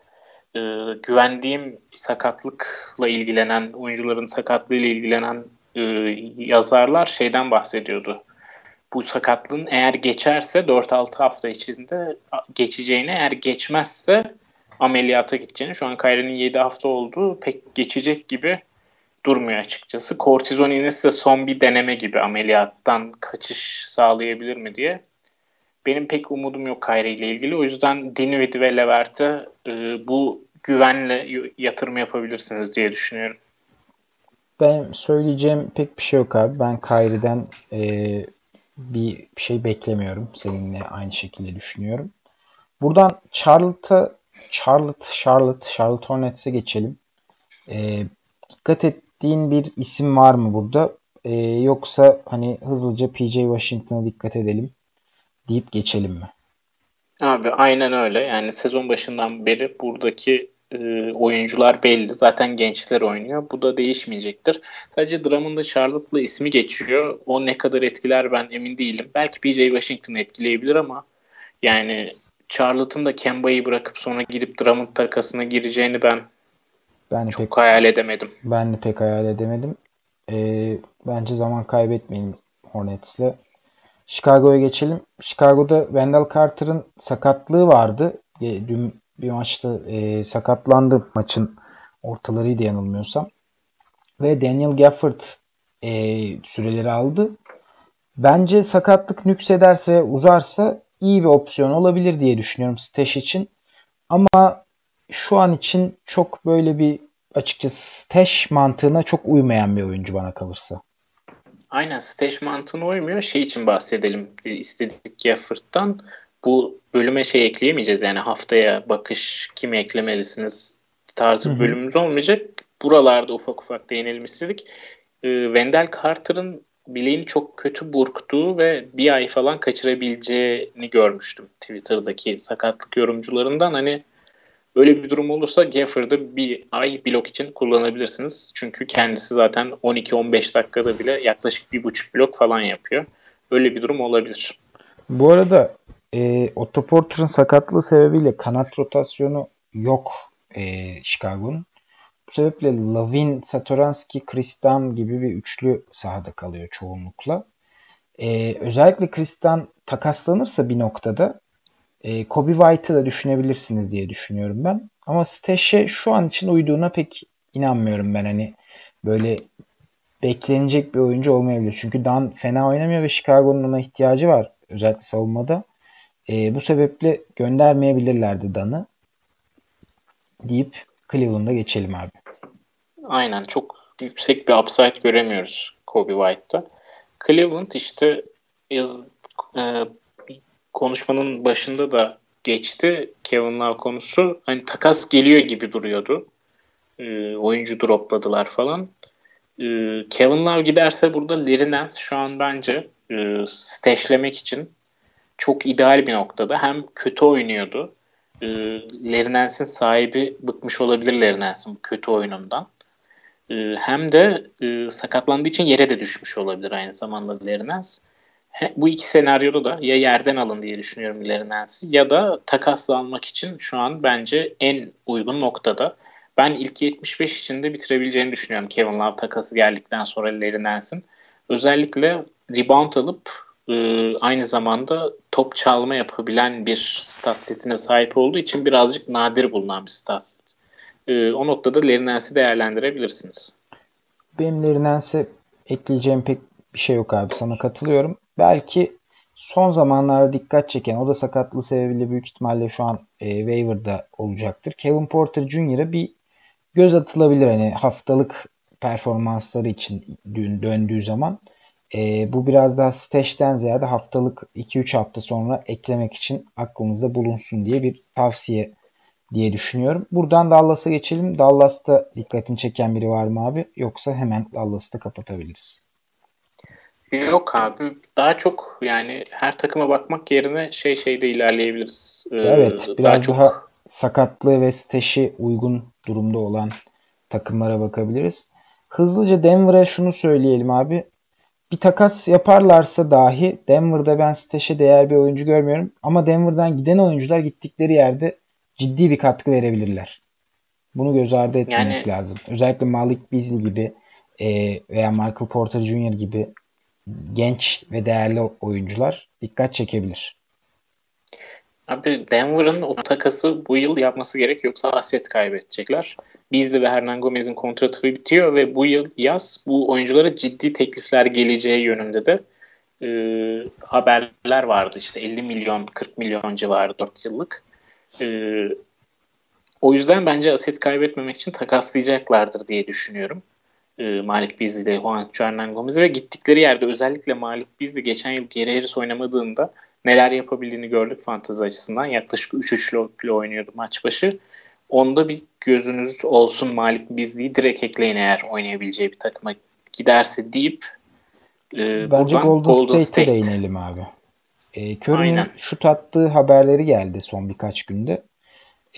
e, güvendiğim sakatlıkla ilgilenen, oyuncuların sakatlığıyla ilgilenen e, yazarlar şeyden bahsediyordu. Bu sakatlığın eğer geçerse 4-6 hafta içinde geçeceğini, eğer geçmezse ameliyata gideceğini. Şu an Kyrie'nin 7 hafta olduğu pek geçecek gibi durmuyor açıkçası. Kortizon iğnesi de son bir deneme gibi ameliyattan kaçış sağlayabilir mi diye. Benim pek umudum yok Kyrie ile ilgili. O yüzden Dinwiddie ve Levert'e e, bu güvenle yatırım yapabilirsiniz diye düşünüyorum. Ben söyleyeceğim pek bir şey yok abi. Ben Kyrie'den e, bir şey beklemiyorum. Seninle aynı şekilde düşünüyorum. Buradan Charlotte'a Charlotte, Charlotte, Charlotte Hornets'e geçelim. E, dikkat ettiğin bir isim var mı burada? E, yoksa hani hızlıca PJ Washington'a dikkat edelim deyip geçelim mi? Abi aynen öyle. Yani sezon başından beri buradaki e, oyuncular belli. Zaten gençler oynuyor. Bu da değişmeyecektir. Sadece Drummond'da Charlotte'la ismi geçiyor. O ne kadar etkiler ben emin değilim. Belki PJ Washington etkileyebilir ama yani Charlotte'ın da Kemba'yı bırakıp sonra gidip Drummond takasına gireceğini ben, ben çok pek, hayal edemedim. Ben de pek hayal edemedim. Ee, bence zaman kaybetmeyin Hornets'le. Chicago'ya geçelim. Chicago'da Wendell Carter'ın sakatlığı vardı. Dün bir maçta e, sakatlandı maçın ortalarıydı yanılmıyorsam. Ve Daniel Gafford e, süreleri aldı. Bence sakatlık nüksederse uzarsa iyi bir opsiyon olabilir diye düşünüyorum Stash için. Ama şu an için çok böyle bir açıkçası Stash mantığına çok uymayan bir oyuncu bana kalırsa. Aynen Stash mantığına uymuyor. Şey için bahsedelim istedik Gafford'dan bu bölüme şey ekleyemeyeceğiz. Yani haftaya bakış kimi eklemelisiniz tarzı bir bölümümüz olmayacak. Buralarda ufak ufak değinelim istedik. E, Wendell Carter'ın bileğini çok kötü burktuğu ve bir ay falan kaçırabileceğini görmüştüm Twitter'daki sakatlık yorumcularından. Hani öyle bir durum olursa Gafford'ı bir ay blok için kullanabilirsiniz. Çünkü kendisi zaten 12-15 dakikada bile yaklaşık bir buçuk blok falan yapıyor. Öyle bir durum olabilir. Bu arada e, Otto Porter'ın sakatlığı sebebiyle kanat rotasyonu yok e, Chicago'nun. Bu sebeple Lavin, Satoranski, Kristan gibi bir üçlü sahada kalıyor çoğunlukla. E, özellikle Kristan takaslanırsa bir noktada e, Kobe White'ı da düşünebilirsiniz diye düşünüyorum ben. Ama Stash'e şu an için uyduğuna pek inanmıyorum ben. Hani böyle beklenecek bir oyuncu olmayabilir. Çünkü Dan fena oynamıyor ve Chicago'nun ona ihtiyacı var. Özellikle savunmada. E, bu sebeple göndermeyebilirlerdi Dan'ı deyip Cleveland'a geçelim abi. Aynen çok yüksek bir upside göremiyoruz Kobe White'da. Cleveland işte yaz, e, konuşmanın başında da geçti Kevin Love konusu. Hani takas geliyor gibi duruyordu. E, oyuncu dropladılar falan. E, Kevin Love giderse burada Larry Nance şu an bence e, stashlemek için çok ideal bir noktada. Hem kötü oynuyordu. E, Larry sahibi bıkmış olabilir Larry bu kötü oyunundan. E, hem de e, sakatlandığı için yere de düşmüş olabilir aynı zamanda Larry bu iki senaryoda da ya yerden alın diye düşünüyorum Larry ya da takasla almak için şu an bence en uygun noktada. Ben ilk 75 içinde bitirebileceğini düşünüyorum Kevin Love takası geldikten sonra Larry Özellikle rebound alıp e, aynı zamanda top çalma yapabilen bir stat setine sahip olduğu için birazcık nadir bulunan bir stat set. E, o noktada Lerinens'i değerlendirebilirsiniz. Benim Lerinens'e ekleyeceğim pek bir şey yok abi. Sana katılıyorum. Belki son zamanlarda dikkat çeken o da sakatlığı sebebiyle büyük ihtimalle şu an e, waiver'da olacaktır. Kevin Porter Jr.'a bir göz atılabilir hani haftalık performansları için döndüğü zaman. E, bu biraz daha stash'ten ziyade haftalık 2-3 hafta sonra eklemek için aklınızda bulunsun diye bir tavsiye diye düşünüyorum. Buradan Dallas'a geçelim. Dallas'ta dikkatini çeken biri var mı abi? Yoksa hemen Dallas'ı da kapatabiliriz. Yok abi. Daha çok yani her takıma bakmak yerine şey şeyde ilerleyebiliriz. Ee, evet. Biraz daha, çok... daha sakatlığı ve staşi uygun durumda olan takımlara bakabiliriz. Hızlıca Denver'a şunu söyleyelim abi bir takas yaparlarsa dahi Denver'da ben Stash'e değer bir oyuncu görmüyorum. Ama Denver'dan giden oyuncular gittikleri yerde ciddi bir katkı verebilirler. Bunu göz ardı etmemek yani, lazım. Özellikle Malik Beasley gibi e, veya Michael Porter Jr. gibi genç ve değerli oyuncular dikkat çekebilir. Abi Denver'ın o takası bu yıl yapması gerek yoksa aset kaybedecekler. Bizli ve Hernan Gomez'in kontratı bitiyor ve bu yıl yaz bu oyunculara ciddi teklifler geleceği yönünde de e, haberler vardı. İşte 50 milyon 40 milyon civarı 4 yıllık. E, o yüzden bence aset kaybetmemek için takaslayacaklardır diye düşünüyorum. E, Malik Beasley ile Juancho Hernan Gomez ve gittikleri yerde özellikle Malik Beasley geçen yıl Geri Harris oynamadığında neler yapabildiğini gördük fantezi açısından. Yaklaşık 3-3 ile oynuyordu maç başı. Onda bir gözünüz olsun Malik Beasley'i direkt ekleyin eğer oynayabileceği bir takıma giderse deyip e, Bence Golden, Golden State'e State. değinelim abi. E, Curry'nin şut attığı haberleri geldi son birkaç günde.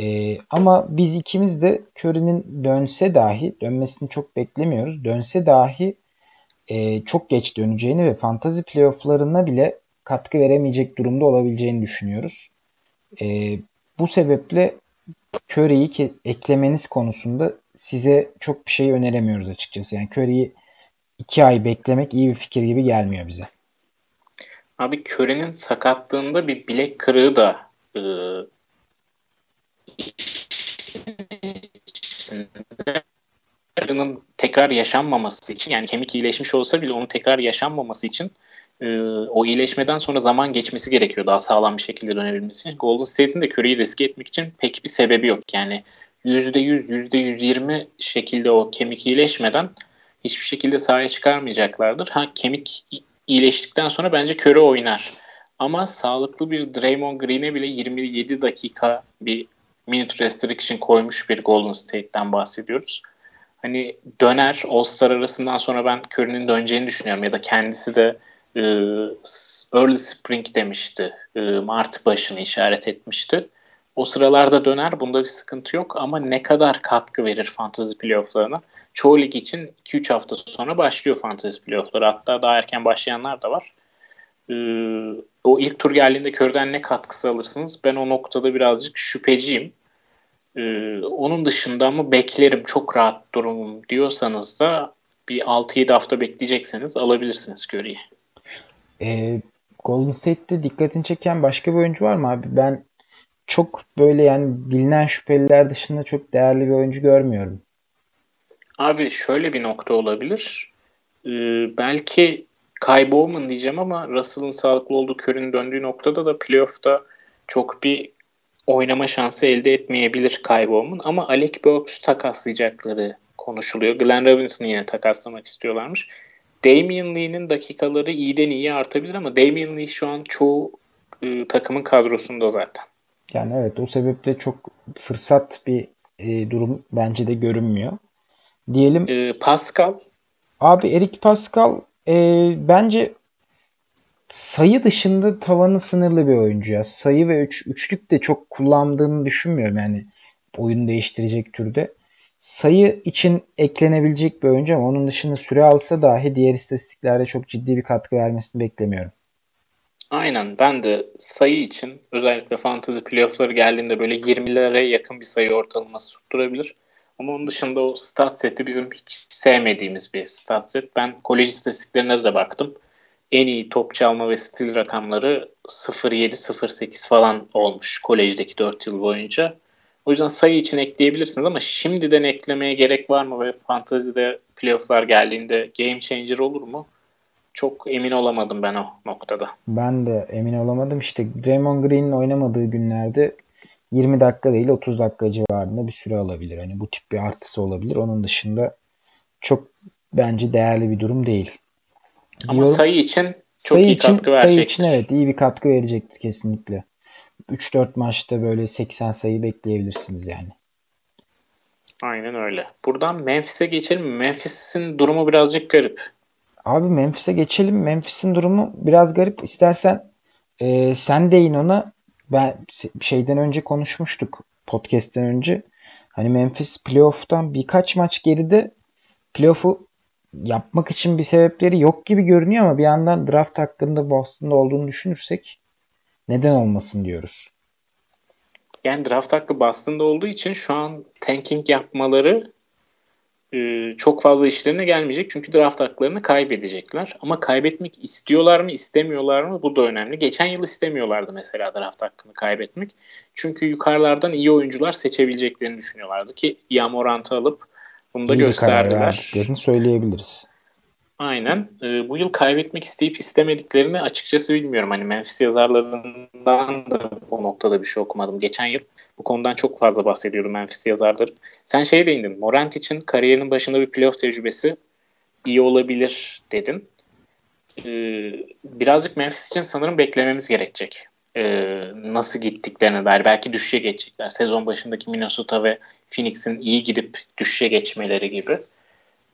E, ama biz ikimiz de Curry'nin dönse dahi, dönmesini çok beklemiyoruz. Dönse dahi e, çok geç döneceğini ve fantazi playofflarına bile katkı veremeyecek durumda olabileceğini düşünüyoruz. E, bu sebeple Curry'i eklemeniz konusunda size çok bir şey öneremiyoruz açıkçası. Yani Curry'i iki ay beklemek iyi bir fikir gibi gelmiyor bize. Abi Curry'nin sakatlığında bir bilek kırığı da e, tekrar yaşanmaması için yani kemik iyileşmiş olsa bile onun tekrar yaşanmaması için e, o iyileşmeden sonra zaman geçmesi gerekiyor daha sağlam bir şekilde dönebilmesi için. Golden State'in de Curry'i riske etmek için pek bir sebebi yok. Yani %100, %120 şekilde o kemik iyileşmeden hiçbir şekilde sahaya çıkarmayacaklardır. Ha kemik iyileştikten sonra bence Curry oynar. Ama sağlıklı bir Draymond Green'e bile 27 dakika bir minute restriction koymuş bir Golden State'ten bahsediyoruz. Hani döner All-Star arasından sonra ben Curry'nin döneceğini düşünüyorum ya da kendisi de e, early spring demişti. E, Mart başını işaret etmişti. O sıralarda döner. Bunda bir sıkıntı yok ama ne kadar katkı verir fantasy playofflarına? Çoğu lig için 2-3 hafta sonra başlıyor fantasy playoffları. Hatta daha erken başlayanlar da var. Ee, o ilk tur geldiğinde körden ne katkısı alırsınız? Ben o noktada birazcık şüpheciyim. Ee, onun dışında ama beklerim çok rahat durumum diyorsanız da bir 6-7 hafta bekleyecekseniz alabilirsiniz Curry'i. Ee, Golden State'te dikkatini çeken başka bir oyuncu var mı abi? Ben çok böyle yani bilinen şüpheliler dışında çok değerli bir oyuncu görmüyorum. Abi şöyle bir nokta olabilir. Ee, belki Kai Bowman diyeceğim ama Russell'ın sağlıklı olduğu körün döndüğü noktada da playoff'ta çok bir oynama şansı elde etmeyebilir Kai Bowman. Ama Alec Burks takaslayacakları konuşuluyor. Glenn Robinson'ı yine takaslamak istiyorlarmış. Damian Lee'nin dakikaları iyiden iyi artabilir ama Damian Lee şu an çoğu e, takımın kadrosunda zaten. Yani evet o sebeple çok fırsat bir e, durum bence de görünmüyor. Diyelim. E, Pascal. Abi Eric Pascal e, bence sayı dışında tavanı sınırlı bir oyuncu ya. Sayı ve üç, üçlük de çok kullandığını düşünmüyorum yani oyunu değiştirecek türde. Sayı için eklenebilecek bir oyuncu ama onun dışında süre alsa dahi diğer istatistiklerde çok ciddi bir katkı vermesini beklemiyorum. Aynen ben de sayı için özellikle fantasy playoffları geldiğinde böyle 20'lere yakın bir sayı ortalaması tutturabilir. Ama onun dışında o stat seti bizim hiç sevmediğimiz bir stat set. Ben kolej istatistiklerine de baktım. En iyi top çalma ve stil rakamları 0.7-0.8 falan olmuş kolejdeki 4 yıl boyunca. O yüzden sayı için ekleyebilirsiniz ama şimdiden eklemeye gerek var mı ve fantazide playofflar geldiğinde game changer olur mu? çok emin olamadım ben o noktada. Ben de emin olamadım. İşte Draymond Green'in oynamadığı günlerde 20 dakika değil 30 dakika civarında bir süre alabilir. Hani bu tip bir artısı olabilir. Onun dışında çok bence değerli bir durum değil. Ama Diyorum, sayı için çok sayı iyi için, katkı verecektir. Sayı için evet iyi bir katkı verecektir kesinlikle. 3-4 maçta böyle 80 sayı bekleyebilirsiniz yani. Aynen öyle. Buradan Memphis'e geçelim. Memphis'in durumu birazcık garip. Abi Memphis'e geçelim. Memphis'in durumu biraz garip. İstersen e, sen deyin ona. Ben şeyden önce konuşmuştuk. Podcast'ten önce. Hani Memphis playoff'tan birkaç maç geride playoff'u yapmak için bir sebepleri yok gibi görünüyor ama bir yandan draft hakkında Boston'da olduğunu düşünürsek neden olmasın diyoruz. Yani draft hakkı Boston'da olduğu için şu an tanking yapmaları e, çok fazla işlerine gelmeyecek. Çünkü draft haklarını kaybedecekler. Ama kaybetmek istiyorlar mı istemiyorlar mı bu da önemli. Geçen yıl istemiyorlardı mesela draft hakkını kaybetmek. Çünkü yukarılardan iyi oyuncular seçebileceklerini düşünüyorlardı ki Yamorant'ı alıp bunu da iyi gösterdiler. Bir söyleyebiliriz. Aynen. E, bu yıl kaybetmek isteyip istemediklerini açıkçası bilmiyorum. Hani Memphis yazarlarından da bu noktada bir şey okumadım. Geçen yıl bu konudan çok fazla bahsediyordum Memphis yazarları. Sen şeye değindin. Morant için kariyerinin başında bir playoff tecrübesi iyi olabilir dedin. E, birazcık Memphis için sanırım beklememiz gerekecek. E, nasıl gittiklerine dair. Belki düşüşe geçecekler. Sezon başındaki Minnesota ve Phoenix'in iyi gidip düşüşe geçmeleri gibi.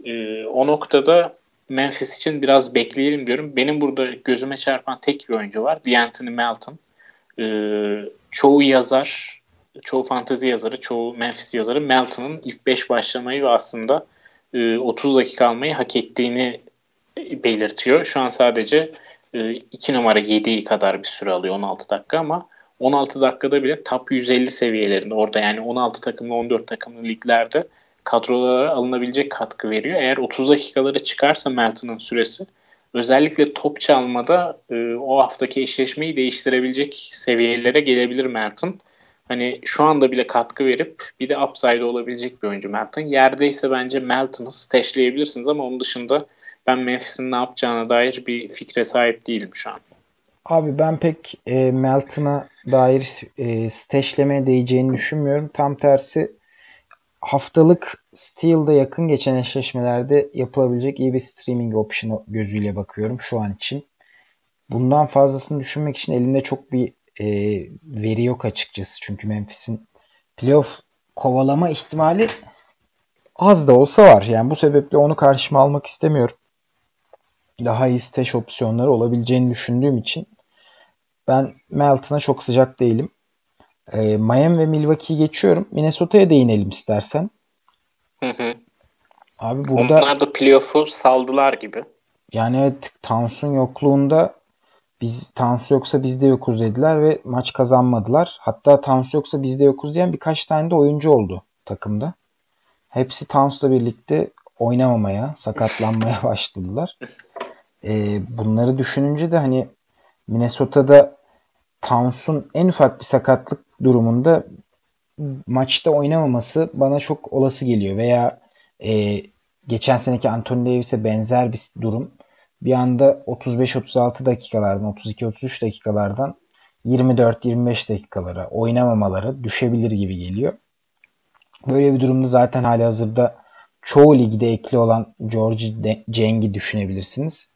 E, o noktada Memphis için biraz bekleyelim diyorum. Benim burada gözüme çarpan tek bir oyuncu var. D'Anthony Melton. Ee, çoğu yazar, çoğu fantezi yazarı, çoğu Memphis yazarı Melton'ın ilk 5 başlamayı ve aslında e, 30 dakika almayı hak ettiğini belirtiyor. Şu an sadece 2 e, numara 7'yi kadar bir süre alıyor 16 dakika ama 16 dakikada bile top 150 seviyelerinde orada yani 16 takımlı 14 takımlı liglerde kadrolara alınabilecek katkı veriyor. Eğer 30 dakikaları çıkarsa Melton'ın süresi özellikle top çalmada e, o haftaki eşleşmeyi değiştirebilecek seviyelere gelebilir Melton. Hani şu anda bile katkı verip bir de upside olabilecek bir oyuncu Melton. Yerdeyse bence Melton'ı stashleyebilirsiniz ama onun dışında ben Memphis'in ne yapacağına dair bir fikre sahip değilim şu an. Abi ben pek e, Melton'a dair e, stashlemeye değeceğini düşünmüyorum. Tam tersi haftalık Steel'da yakın geçen eşleşmelerde yapılabilecek iyi bir streaming option gözüyle bakıyorum şu an için. Bundan fazlasını düşünmek için elimde çok bir e, veri yok açıkçası. Çünkü Memphis'in playoff kovalama ihtimali az da olsa var. Yani bu sebeple onu karşıma almak istemiyorum. Daha iyi stash opsiyonları olabileceğini düşündüğüm için ben Melton'a çok sıcak değilim. E, Miami ve Milwaukee'yi geçiyorum. Minnesota'ya değinelim istersen. Hı hı. Abi burada Onlar da playoff'u saldılar gibi. Yani evet Towns'un yokluğunda biz Towns yoksa biz de yokuz dediler ve maç kazanmadılar. Hatta Towns yoksa biz de yokuz diyen birkaç tane de oyuncu oldu takımda. Hepsi Towns'la birlikte oynamamaya, sakatlanmaya başladılar. Ee, bunları düşününce de hani Minnesota'da Towns'un en ufak bir sakatlık durumunda maçta oynamaması bana çok olası geliyor. Veya e, geçen seneki Anthony Davis'e benzer bir durum. Bir anda 35-36 dakikalardan, 32-33 dakikalardan 24-25 dakikalara oynamamaları düşebilir gibi geliyor. Böyle bir durumda zaten hali hazırda çoğu ligde ekli olan George Cenk'i düşünebilirsiniz.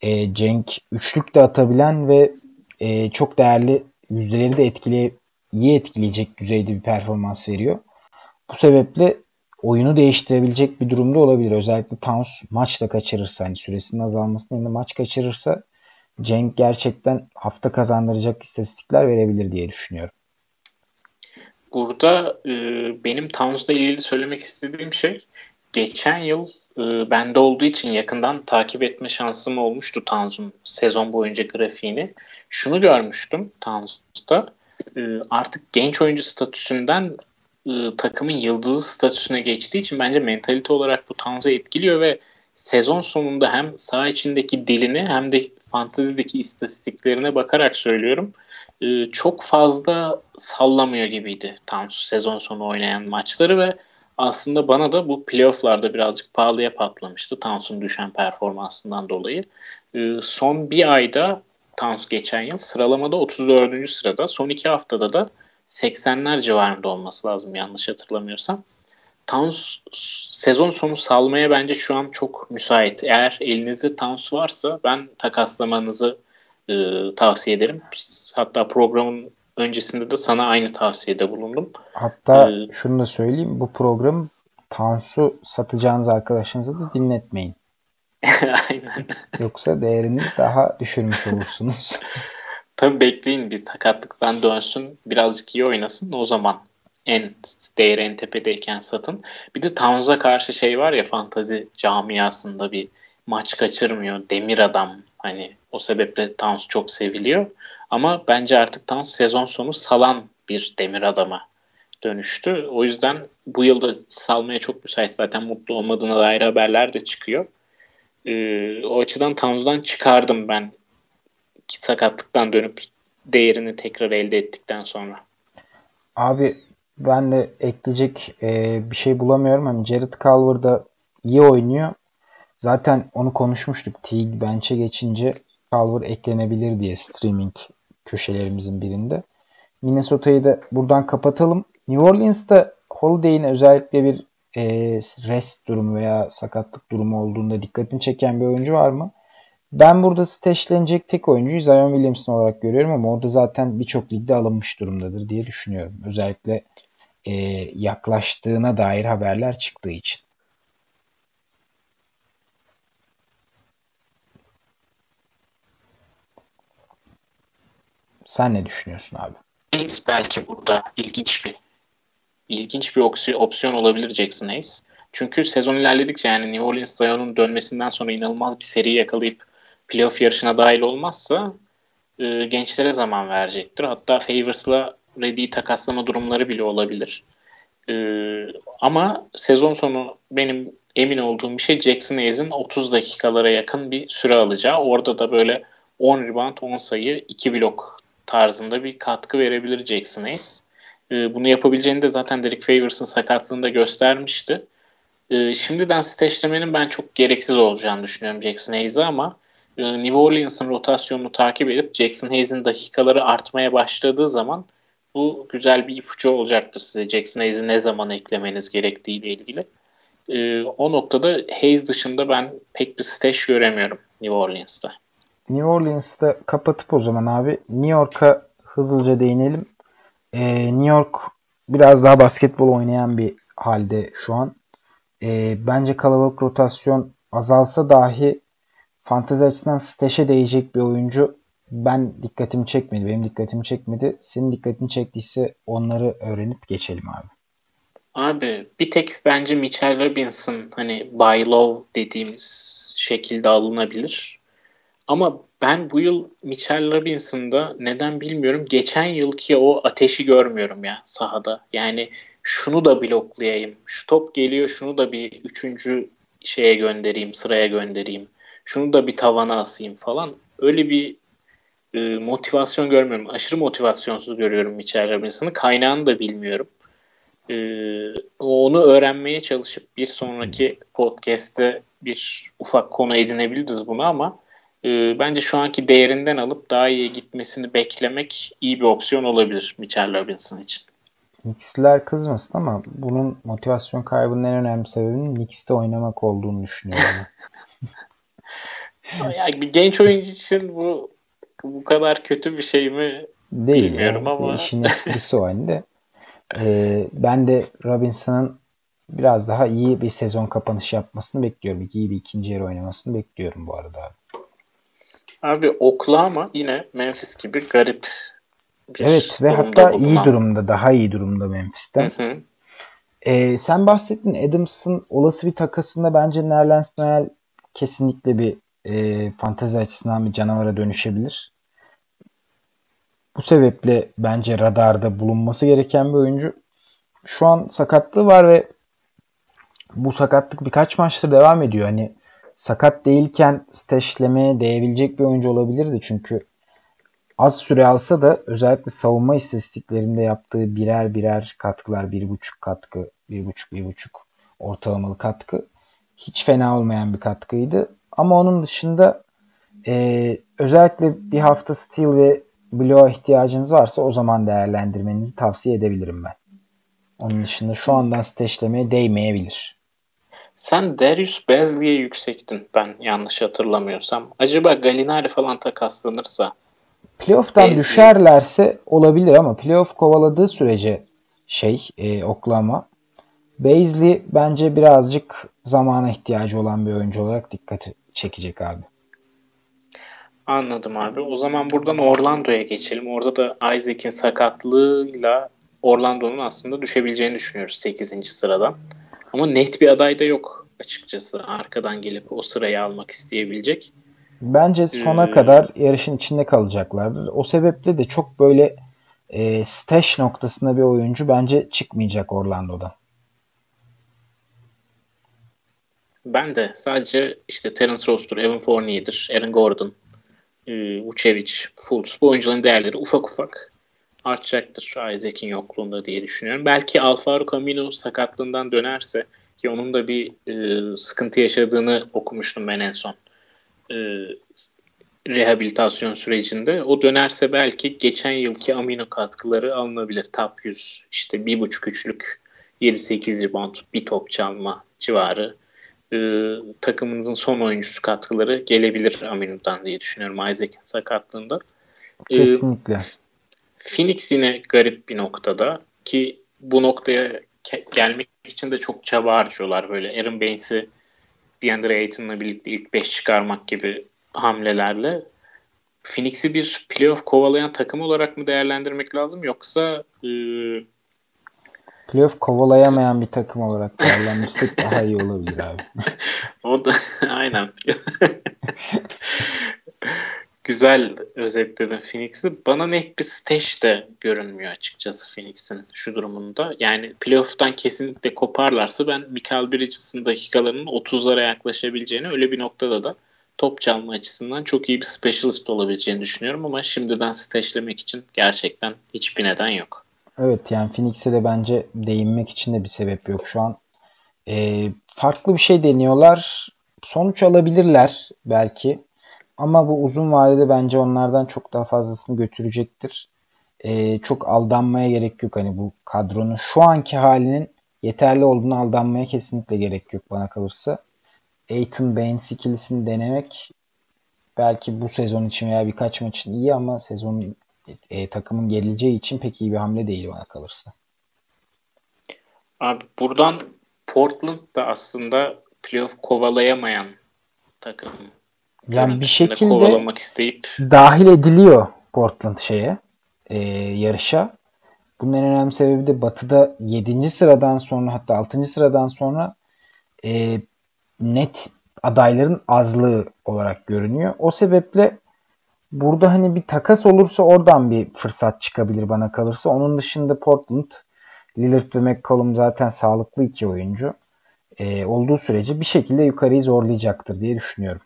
E, Cenk üçlük de atabilen ve e, çok değerli yüzdeleri de etkileye, iyi etkileyecek düzeyde bir performans veriyor. Bu sebeple oyunu değiştirebilecek bir durumda olabilir. Özellikle Towns maçta kaçırırsa hani süresinin azalmasının yerine maç kaçırırsa Cenk gerçekten hafta kazandıracak istatistikler verebilir diye düşünüyorum. Burada e, benim Towns'la ilgili söylemek istediğim şey geçen yıl e, bende olduğu için yakından takip etme şansım olmuştu Towns'un sezon boyunca grafiğini. Şunu görmüştüm Towns'ta. E, artık genç oyuncu statüsünden e, takımın yıldızı statüsüne geçtiği için bence mentalite olarak bu Towns'u etkiliyor ve sezon sonunda hem saha içindeki dilini hem de fantezideki istatistiklerine bakarak söylüyorum. E, çok fazla sallamıyor gibiydi Towns sezon sonu oynayan maçları ve aslında bana da bu playofflarda birazcık pahalıya patlamıştı Towns'un düşen performansından dolayı. E, son bir ayda Towns geçen yıl sıralamada 34. sırada. Son iki haftada da 80'ler civarında olması lazım yanlış hatırlamıyorsam. Towns sezon sonu salmaya bence şu an çok müsait. Eğer elinizde Towns varsa ben takaslamanızı e, tavsiye ederim. Hatta programın öncesinde de sana aynı tavsiyede bulundum. Hatta ee, şunu da söyleyeyim. Bu programı Tansu satacağınız arkadaşınıza da dinletmeyin. Aynen. Yoksa değerini daha düşürmüş olursunuz. Tabii bekleyin bir sakatlıktan dönsün birazcık iyi oynasın o zaman en değeri en tepedeyken satın. Bir de Towns'a karşı şey var ya fantazi camiasında bir maç kaçırmıyor. Demir adam hani o sebeple Towns çok seviliyor. Ama bence artık Towns sezon sonu salan bir demir adama dönüştü. O yüzden bu yılda salmaya çok müsait. Zaten mutlu olmadığına dair haberler de çıkıyor. Ee, o açıdan Towns'dan çıkardım ben sakatlıktan dönüp değerini tekrar elde ettikten sonra. Abi ben de ekleyecek e, bir şey bulamıyorum. Hani Jared Culver da iyi oynuyor. Zaten onu konuşmuştuk. Teague bench'e geçince Culver eklenebilir diye streaming köşelerimizin birinde. Minnesota'yı da buradan kapatalım. New Orleans'ta Holiday'in özellikle bir e, rest durumu veya sakatlık durumu olduğunda dikkatini çeken bir oyuncu var mı? Ben burada steşlenecek tek oyuncuyu Zion Williamson olarak görüyorum ama o da zaten birçok ligde alınmış durumdadır diye düşünüyorum. Özellikle e, yaklaştığına dair haberler çıktığı için. Sen ne düşünüyorsun abi? Hayes belki burada ilginç bir ilginç bir opsiyon olabilir Jackson Hayes. Çünkü sezon ilerledikçe yani New Orleans Zion'un dönmesinden sonra inanılmaz bir seri yakalayıp playoff yarışına dahil olmazsa e, gençlere zaman verecektir. Hatta Favors'la Reddy'yi takaslama durumları bile olabilir. E, ama sezon sonu benim emin olduğum bir şey Jackson Hayes'in 30 dakikalara yakın bir süre alacağı. Orada da böyle 10 rebound, 10 sayı, 2 blok tarzında bir katkı verebilir Jackson Hayes. E, bunu yapabileceğini de zaten Derek Favors'ın sakatlığında göstermişti. E, şimdiden steşlemenin ben çok gereksiz olacağını düşünüyorum Jackson Hayes'e ama e, New Orleans'ın rotasyonunu takip edip Jackson Hayes'in dakikaları artmaya başladığı zaman bu güzel bir ipucu olacaktır size Jackson Hayes'i ne zaman eklemeniz gerektiği ile ilgili. E, o noktada Hayes dışında ben pek bir stash göremiyorum New Orleans'ta. New Orleans'ta kapatıp o zaman abi New York'a hızlıca değinelim. Ee, New York biraz daha basketbol oynayan bir halde şu an. Ee, bence kalabalık rotasyon azalsa dahi fantezi açısından stash'e değecek bir oyuncu ben dikkatimi çekmedi. Benim dikkatimi çekmedi. Senin dikkatini çektiyse onları öğrenip geçelim abi. Abi bir tek bence Mitchell Robinson hani buy low dediğimiz şekilde alınabilir. Ama ben bu yıl Mitchell Robinson'da neden bilmiyorum geçen yılki o ateşi görmüyorum ya sahada. Yani şunu da bloklayayım. Şu top geliyor şunu da bir üçüncü şeye göndereyim, sıraya göndereyim. Şunu da bir tavana asayım falan. Öyle bir e, motivasyon görmüyorum. Aşırı motivasyonsuz görüyorum Mitchell Robinson'ı. Kaynağını da bilmiyorum. E, onu öğrenmeye çalışıp bir sonraki podcast'te bir ufak konu edinebiliriz bunu ama e, bence şu anki değerinden alıp daha iyi gitmesini beklemek iyi bir opsiyon olabilir Mitchell Robinson için. Knicks'ler kızmasın ama bunun motivasyon kaybının en önemli sebebinin Knicks'te oynamak olduğunu düşünüyorum. yani bir genç oyuncu için bu bu kadar kötü bir şey mi Değil bilmiyorum yani. ama. İşin esprisi o halde. Ee, ben de Robinson'ın biraz daha iyi bir sezon kapanışı yapmasını bekliyorum. İyi bir ikinci yarı oynamasını bekliyorum bu arada abi. Abi Oklahoma yine Memphis gibi garip bir Evet ve hatta bulunan. iyi durumda, daha iyi durumda Memphis'ten. Hı hı. Ee, sen bahsettin Adams'ın olası bir takasında bence Nerlens Noel kesinlikle bir e, fantezi açısından bir canavara dönüşebilir. Bu sebeple bence radarda bulunması gereken bir oyuncu. Şu an sakatlığı var ve bu sakatlık birkaç maçtır devam ediyor. Hani sakat değilken steşlemeye değebilecek bir oyuncu olabilirdi. Çünkü az süre alsa da özellikle savunma istatistiklerinde yaptığı birer birer katkılar, bir buçuk katkı, bir buçuk, bir buçuk ortalamalı katkı hiç fena olmayan bir katkıydı. Ama onun dışında e, özellikle bir hafta steal ve bloğa ihtiyacınız varsa o zaman değerlendirmenizi tavsiye edebilirim ben. Onun dışında şu andan steşlemeye değmeyebilir. Sen Darius Bazley'e yüksektin ben yanlış hatırlamıyorsam. Acaba Galinari falan takaslanırsa Playoff'tan Bazley... düşerlerse olabilir ama playoff kovaladığı sürece şey e, Oklahoma Bazley bence birazcık zamana ihtiyacı olan bir oyuncu olarak dikkat çekecek abi. Anladım abi. O zaman buradan Orlando'ya geçelim. Orada da Isaac'in sakatlığıyla Orlando'nun aslında düşebileceğini düşünüyoruz 8. sıradan. Ama net bir aday da yok açıkçası. Arkadan gelip o sırayı almak isteyebilecek. Bence sona ee, kadar yarışın içinde kalacaklardır. O sebeple de çok böyle e, stash noktasında bir oyuncu bence çıkmayacak Orlando'da. Ben de sadece işte Terence Ross'tur, Evan Fournier'dir, Aaron Gordon, e, Vucevic, Fultz bu oyuncuların değerleri ufak ufak artacaktır Isaac'in yokluğunda diye düşünüyorum. Belki Alfaro Camino sakatlığından dönerse ki onun da bir e, sıkıntı yaşadığını okumuştum ben en son. E, rehabilitasyon sürecinde. O dönerse belki geçen yılki amino katkıları alınabilir. Top 100 işte bir buçuk üçlük 7-8 rebound bir top çalma civarı e, takımınızın son oyuncusu katkıları gelebilir Amino'dan diye düşünüyorum Isaac'in sakatlığında. E, Kesinlikle. E, Phoenix yine garip bir noktada ki bu noktaya gelmek için de çok çaba harcıyorlar. Böyle Aaron Baines'i DeAndre Ayton'la birlikte ilk 5 çıkarmak gibi hamlelerle. Phoenix'i bir playoff kovalayan takım olarak mı değerlendirmek lazım yoksa e, playoff kovalayamayan bir takım olarak değerlendirsek daha iyi olabilir abi. o da aynen. Güzel özetledin Phoenix'i. Bana net bir stage de görünmüyor açıkçası Phoenix'in şu durumunda. Yani playoff'tan kesinlikle koparlarsa ben Michael Bridges'in dakikalarının 30'lara yaklaşabileceğini öyle bir noktada da top çalma açısından çok iyi bir specialist olabileceğini düşünüyorum ama şimdiden stage'lemek için gerçekten hiçbir neden yok. Evet yani Phoenix'e de bence değinmek için de bir sebep yok şu an. Ee, farklı bir şey deniyorlar. Sonuç alabilirler belki. Ama bu uzun vadede bence onlardan çok daha fazlasını götürecektir. Ee, çok aldanmaya gerek yok. Hani bu kadronun şu anki halinin yeterli olduğunu aldanmaya kesinlikle gerek yok bana kalırsa. Aiton Baines ikilisini denemek belki bu sezon için veya birkaç maç için iyi ama sezonun e, takımın geleceği için pek iyi bir hamle değil bana kalırsa. Abi buradan Portland da aslında playoff kovalayamayan takım. Yani bir şekilde kovalamak isteyip dahil ediliyor Portland şeye e, yarışa. Bunun en önemli sebebi de Batı'da 7. sıradan sonra hatta 6. sıradan sonra e, net adayların azlığı olarak görünüyor. O sebeple burada hani bir takas olursa oradan bir fırsat çıkabilir bana kalırsa. Onun dışında Portland, Lillard ve McCollum zaten sağlıklı iki oyuncu. Ee, olduğu sürece bir şekilde yukarıyı zorlayacaktır diye düşünüyorum.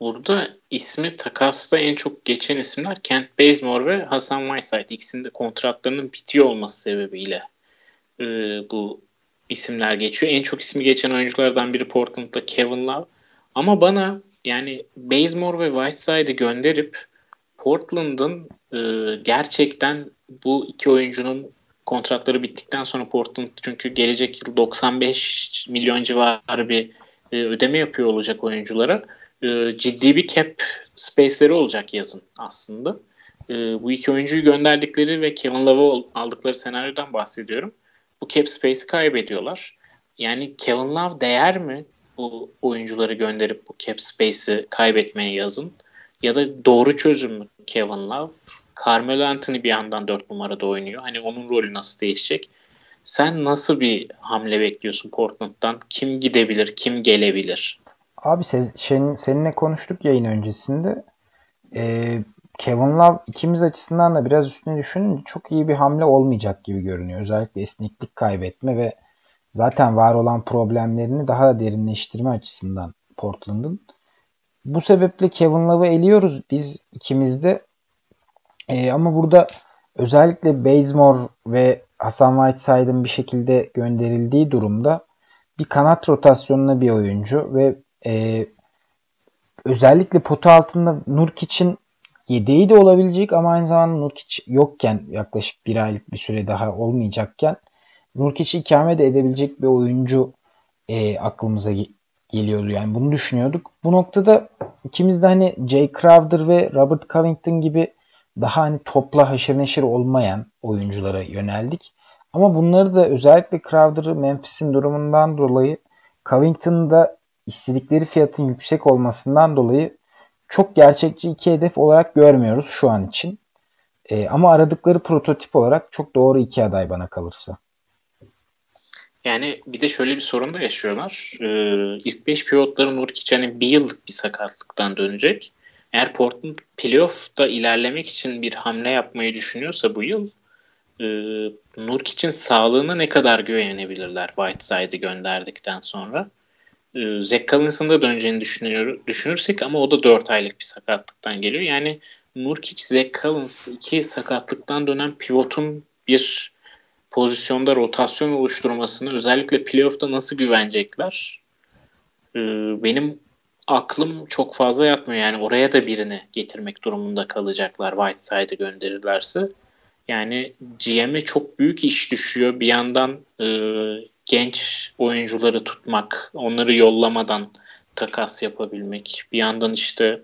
Burada ismi takasta en çok geçen isimler Kent Bazemore ve Hasan Whiteside. İkisinin kontratlarının bitiyor olması sebebiyle e, bu isimler geçiyor. En çok ismi geçen oyunculardan biri Portland'da Kevin Love. Ama bana yani Bazemore ve Whiteside'ı gönderip Portland'ın e, gerçekten bu iki oyuncunun kontratları bittikten sonra Portland çünkü gelecek yıl 95 milyon civarı bir e, ödeme yapıyor olacak oyunculara. E, ciddi bir cap space'leri olacak yazın aslında. E, bu iki oyuncuyu gönderdikleri ve Kevin Love'ı aldıkları senaryodan bahsediyorum. Bu cap space'i kaybediyorlar. Yani Kevin Love değer mi? bu oyuncuları gönderip bu cap space'i kaybetmeye yazın. Ya da doğru çözüm mü Kevin Love? Carmelo Anthony bir yandan 4 numarada oynuyor. Hani onun rolü nasıl değişecek? Sen nasıl bir hamle bekliyorsun Portland'dan? Kim gidebilir, kim gelebilir? Abi senin, seninle konuştuk yayın öncesinde. Ee, Kevin Love ikimiz açısından da biraz üstüne düşününce çok iyi bir hamle olmayacak gibi görünüyor. Özellikle esneklik kaybetme ve zaten var olan problemlerini daha da derinleştirme açısından Portland'ın. Bu sebeple Kevin Love'ı eliyoruz biz ikimiz de. Ee, ama burada özellikle Bazemore ve Hasan Whiteside'ın bir şekilde gönderildiği durumda bir kanat rotasyonuna bir oyuncu ve e, özellikle potu altında Nurkic'in yedeği de olabilecek ama aynı zamanda Nurkic yokken yaklaşık bir aylık bir süre daha olmayacakken Nurkic'i ikame de edebilecek bir oyuncu e, aklımıza ge- geliyordu. Yani bunu düşünüyorduk. Bu noktada ikimiz de hani Jay Crowder ve Robert Covington gibi daha hani topla haşır neşir olmayan oyunculara yöneldik. Ama bunları da özellikle Crowder'ı Memphis'in durumundan dolayı Covington'ın da istedikleri fiyatın yüksek olmasından dolayı çok gerçekçi iki hedef olarak görmüyoruz şu an için. E, ama aradıkları prototip olarak çok doğru iki aday bana kalırsa. Yani bir de şöyle bir sorun da yaşıyorlar. Ee, ilk 5 pilotların Nurkic hani bir yıllık bir sakatlıktan dönecek. Eğer Portland playoff'ta ilerlemek için bir hamle yapmayı düşünüyorsa bu yıl e, Nurkic'in sağlığına ne kadar güvenebilirler Whiteside'ı gönderdikten sonra. E, Zach Collins'ın da döneceğini düşünüyor, düşünürsek ama o da 4 aylık bir sakatlıktan geliyor. Yani Nurkic, Zach Collins iki sakatlıktan dönen pivotun bir pozisyonda rotasyon oluşturmasını özellikle playoff'ta nasıl güvenecekler? Ee, benim aklım çok fazla yatmıyor. Yani oraya da birini getirmek durumunda kalacaklar Whiteside'ı gönderirlerse. Yani GM'e çok büyük iş düşüyor. Bir yandan e, genç oyuncuları tutmak, onları yollamadan takas yapabilmek. Bir yandan işte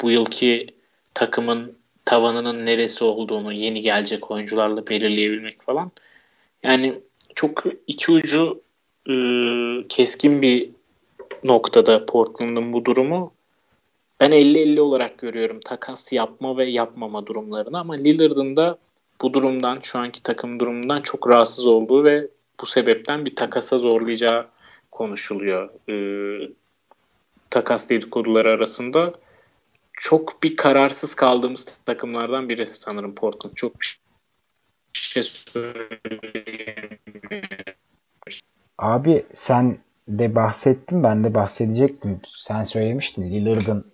bu yılki takımın tavanının neresi olduğunu yeni gelecek oyuncularla belirleyebilmek falan. Yani çok iki ucu e, keskin bir noktada Portland'ın bu durumu. Ben 50-50 olarak görüyorum takas yapma ve yapmama durumlarını ama Lillard'ın da bu durumdan, şu anki takım durumundan çok rahatsız olduğu ve bu sebepten bir takasa zorlayacağı konuşuluyor. Ee, takas dedikoduları arasında çok bir kararsız kaldığımız takımlardan biri sanırım Portland. Çok bir şey Abi sen de bahsettin ben de bahsedecektim. Sen söylemiştin Lillard'ın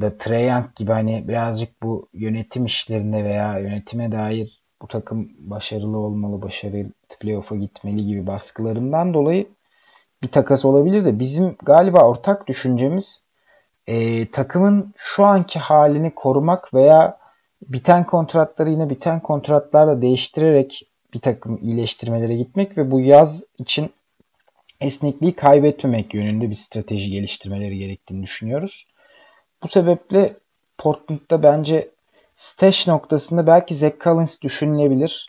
da Trae Young gibi hani birazcık bu yönetim işlerinde veya yönetime dair bu takım başarılı olmalı, başarılı playoff'a gitmeli gibi baskılarından dolayı bir takas olabilir de bizim galiba ortak düşüncemiz e, takımın şu anki halini korumak veya biten kontratları yine biten kontratlarla değiştirerek bir takım iyileştirmelere gitmek ve bu yaz için esnekliği kaybetmemek yönünde bir strateji geliştirmeleri gerektiğini düşünüyoruz. Bu sebeple Portland'da bence stash noktasında belki Zach Collins düşünülebilir.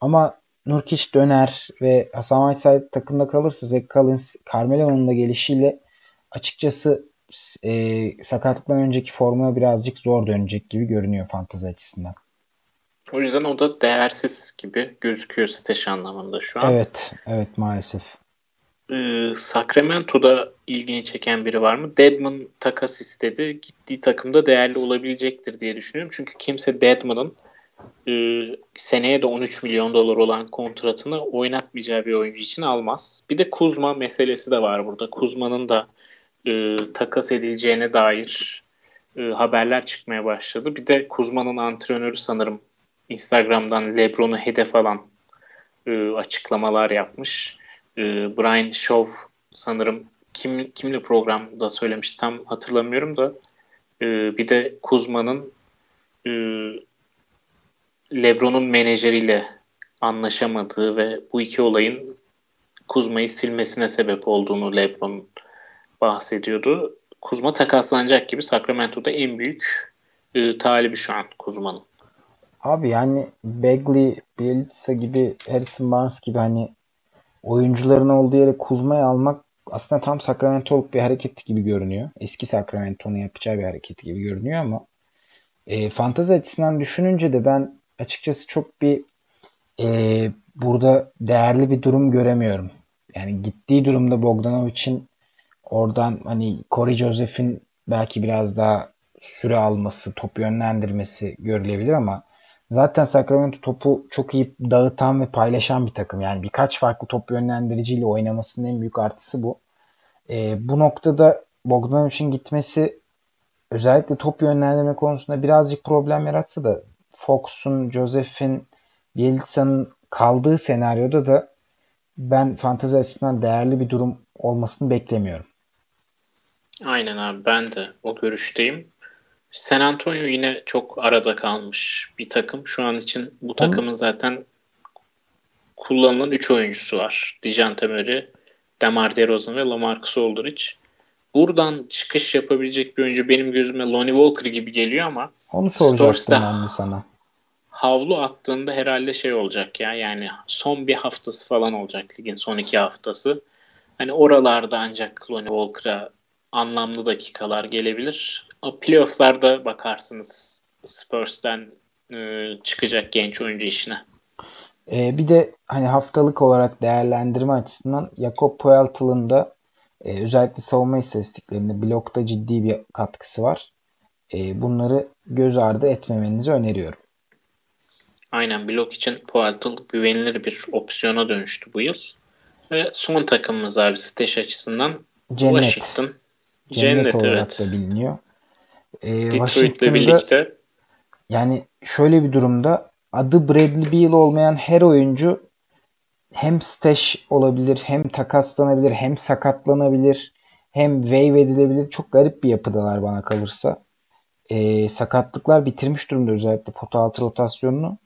Ama Nurkic döner ve Hasan Whiteside takımda kalırsa Zach Collins Carmelo'nun da gelişiyle açıkçası e, sakatlıktan önceki formuna birazcık zor dönecek gibi görünüyor fantazi açısından. O yüzden o da değersiz gibi gözüküyor staj anlamında şu an. Evet, evet maalesef. Ee, Sacramento'da ilgini çeken biri var mı? Deadman takas istedi. Gittiği takımda değerli olabilecektir diye düşünüyorum. Çünkü kimse Deadman'ın e, seneye de 13 milyon dolar olan kontratını oynatmayacağı bir oyuncu için almaz. Bir de Kuzma meselesi de var burada. Kuzma'nın da e, takas edileceğine dair e, haberler çıkmaya başladı. Bir de Kuzma'nın antrenörü sanırım Instagram'dan Lebron'u hedef alan e, açıklamalar yapmış. E, Brian Shaw sanırım kim kimle programda söylemiş tam hatırlamıyorum da e, bir de Kuzma'nın e, Lebron'un menajeriyle anlaşamadığı ve bu iki olayın Kuzma'yı silmesine sebep olduğunu Lebron bahsediyordu. Kuzma takaslanacak gibi Sacramento'da en büyük e, talibi şu an Kuzma'nın. Abi yani Bagley, Bielitsa gibi Harrison Barnes gibi hani oyuncuların olduğu yere Kuzma'yı almak aslında tam Sacramento'luk bir hareket gibi görünüyor. Eski Sacramento'nun yapacağı bir hareket gibi görünüyor ama e, fantazi açısından düşününce de ben açıkçası çok bir e, burada değerli bir durum göremiyorum. Yani gittiği durumda Bogdanovic'in oradan hani Corey Joseph'in belki biraz daha süre alması, top yönlendirmesi görülebilir ama zaten Sacramento topu çok iyi dağıtan ve paylaşan bir takım. Yani birkaç farklı top yönlendiriciyle oynamasının en büyük artısı bu. E, bu noktada Bogdanovic'in gitmesi özellikle top yönlendirme konusunda birazcık problem yaratsa da Fox'un, Joseph'in, Bielitsa'nın kaldığı senaryoda da ben fantezi açısından değerli bir durum olmasını beklemiyorum. Aynen abi ben de o görüşteyim. San Antonio yine çok arada kalmış bir takım. Şu an için bu takımın zaten kullanılan 3 oyuncusu var. Dijante Murray, Demar DeRozan ve LaMarcus Aldridge. Buradan çıkış yapabilecek bir oyuncu benim gözüme Lonnie Walker gibi geliyor ama onu soracaktım ben de sana. Havlu attığında herhalde şey olacak ya yani son bir haftası falan olacak ligin son iki haftası. Hani oralarda ancak Lonnie Walker'a anlamlı dakikalar gelebilir. O playofflarda bakarsınız Spurs'ten e, çıkacak genç oyuncu işine. E, bir de hani haftalık olarak değerlendirme açısından Jakob Poeltl'ın da e, özellikle savunma istatistiklerinde blokta ciddi bir katkısı var. E, bunları göz ardı etmemenizi öneriyorum. Aynen blok için Poeltl güvenilir bir opsiyona dönüştü bu yıl. Ve son takımımız abi staj açısından Cennet. Washington. Cennet, Cennet olarak evet. da biliniyor. Ee, Detroit'le birlikte. Yani şöyle bir durumda adı Bradley Beal olmayan her oyuncu hem stash olabilir, hem takaslanabilir, hem sakatlanabilir, hem wave edilebilir. Çok garip bir yapıdalar bana kalırsa. Ee, sakatlıklar bitirmiş durumda özellikle pota altı rotasyonunu.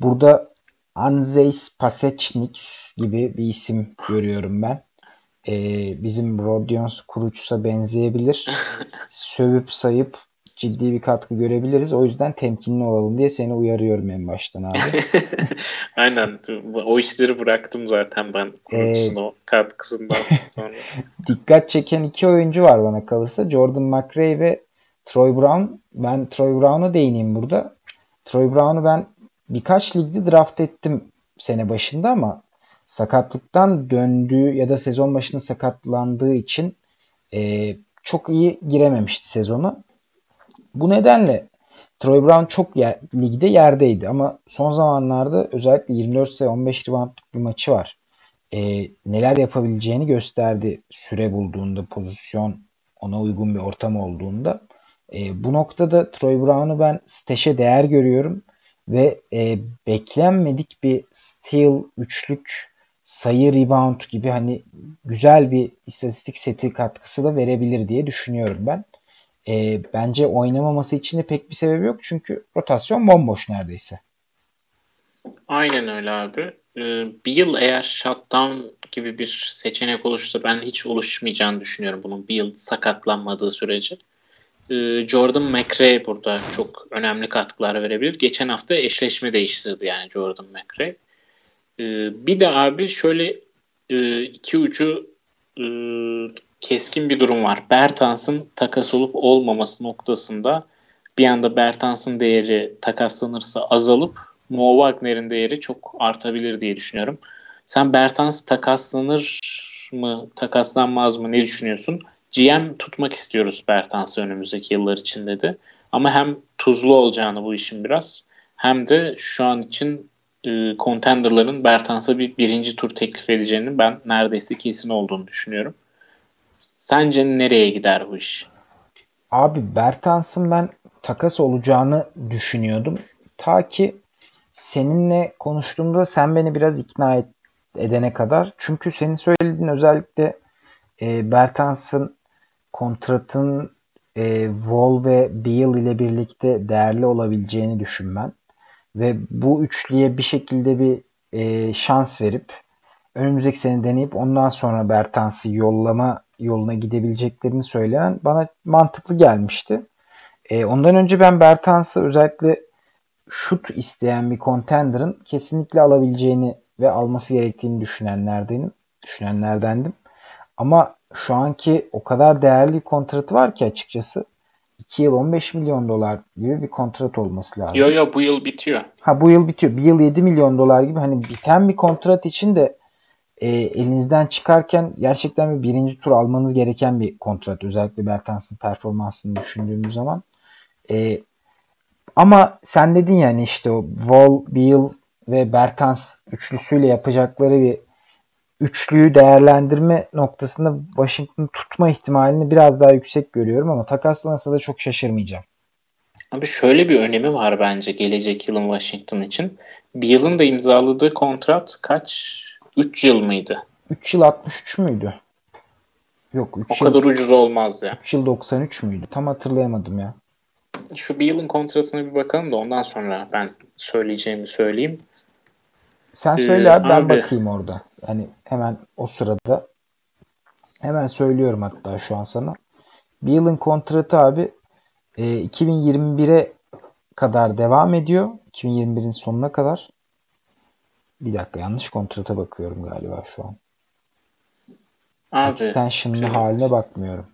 Burada Anzeis Pasechniks gibi bir isim görüyorum ben. Ee, bizim Rodions Kuruç'a benzeyebilir. Sövüp sayıp ciddi bir katkı görebiliriz. O yüzden temkinli olalım diye seni uyarıyorum en baştan abi. Aynen. O işleri bıraktım zaten ben Kuruç'un ee, o katkısından sonra. dikkat çeken iki oyuncu var bana kalırsa. Jordan McRae ve Troy Brown. Ben Troy Brown'a değineyim burada. Troy Brown'u ben birkaç ligde draft ettim sene başında ama sakatlıktan döndüğü ya da sezon başında sakatlandığı için e, çok iyi girememişti sezonu. Bu nedenle Troy Brown çok yer, ligde yerdeydi ama son zamanlarda özellikle 24 sayı 15 reboundluk bir maçı var. E, neler yapabileceğini gösterdi süre bulduğunda, pozisyon ona uygun bir ortam olduğunda. E, bu noktada Troy Brown'u ben steşe değer görüyorum ve e, beklenmedik bir steal, üçlük, sayı, rebound gibi hani güzel bir istatistik seti katkısı da verebilir diye düşünüyorum ben. E, bence oynamaması için de pek bir sebebi yok çünkü rotasyon bomboş neredeyse. Aynen öyle abi. Ee, bir yıl eğer shutdown gibi bir seçenek oluşsa ben hiç oluşmayacağını düşünüyorum bunun bir yıl sakatlanmadığı sürece. Ee, Jordan McRae burada çok önemli katkılar verebilir. Geçen hafta eşleşme değiştirdi yani Jordan McRae. Ee, bir de abi şöyle e, iki ucu e, keskin bir durum var. Bertans'ın takas olup olmaması noktasında bir anda Bertans'ın değeri takaslanırsa azalıp Mo Wagner'in değeri çok artabilir diye düşünüyorum. Sen Bertans takaslanır mı, takaslanmaz mı ne düşünüyorsun? GM tutmak istiyoruz Bertans'ı önümüzdeki yıllar için dedi. Ama hem tuzlu olacağını bu işin biraz hem de şu an için e, contenderların Bertans'a bir birinci tur teklif edeceğini ben neredeyse kesin olduğunu düşünüyorum. Sence nereye gider bu iş? Abi Bertans'ın ben takas olacağını düşünüyordum. Ta ki seninle konuştuğumda sen beni biraz ikna et, edene kadar. Çünkü senin söylediğin özellikle e, Bertans'ın kontratın e, Wall ve Beal ile birlikte değerli olabileceğini düşünmen ve bu üçlüye bir şekilde bir e, şans verip önümüzdeki sene deneyip ondan sonra Bertans'ı yollama yoluna gidebileceklerini söyleyen bana mantıklı gelmişti. E, ondan önce ben Bertans'ı özellikle şut isteyen bir contender'ın kesinlikle alabileceğini ve alması gerektiğini düşünenlerdenim. Düşünenlerdendim. Ama şu anki o kadar değerli kontratı var ki açıkçası 2 yıl 15 milyon dolar gibi bir kontrat olması lazım. Yok yok bu yıl bitiyor. Ha bu yıl bitiyor. Bir yıl 7 milyon dolar gibi hani biten bir kontrat için de e, elinizden çıkarken gerçekten bir birinci tur almanız gereken bir kontrat. Özellikle Bertans'ın performansını düşündüğümüz zaman. E, ama sen dedin yani işte o Wall, Beal ve Bertans üçlüsüyle yapacakları bir üçlüyü değerlendirme noktasında Washington tutma ihtimalini biraz daha yüksek görüyorum ama takaslanırsa da çok şaşırmayacağım. Abi şöyle bir önemi var bence gelecek yılın Washington için. Bir yılın da imzaladığı kontrat kaç? 3 yıl mıydı? 3 yıl 63 müydü? Yok 3 O yıl, kadar ucuz olmaz ya. 3 yıl 93 müydü? Tam hatırlayamadım ya. Şu bir yılın kontratına bir bakalım da ondan sonra ben söyleyeceğimi söyleyeyim. Sen söyle ee, abi ben abi, bakayım orada. Hani hemen o sırada hemen söylüyorum hatta şu an sana. Bir yılın kontratı abi e, 2021'e kadar devam ediyor. 2021'in sonuna kadar. Bir dakika yanlış kontrata bakıyorum galiba şu an. Abi, Extension'lı şey... haline bakmıyorum.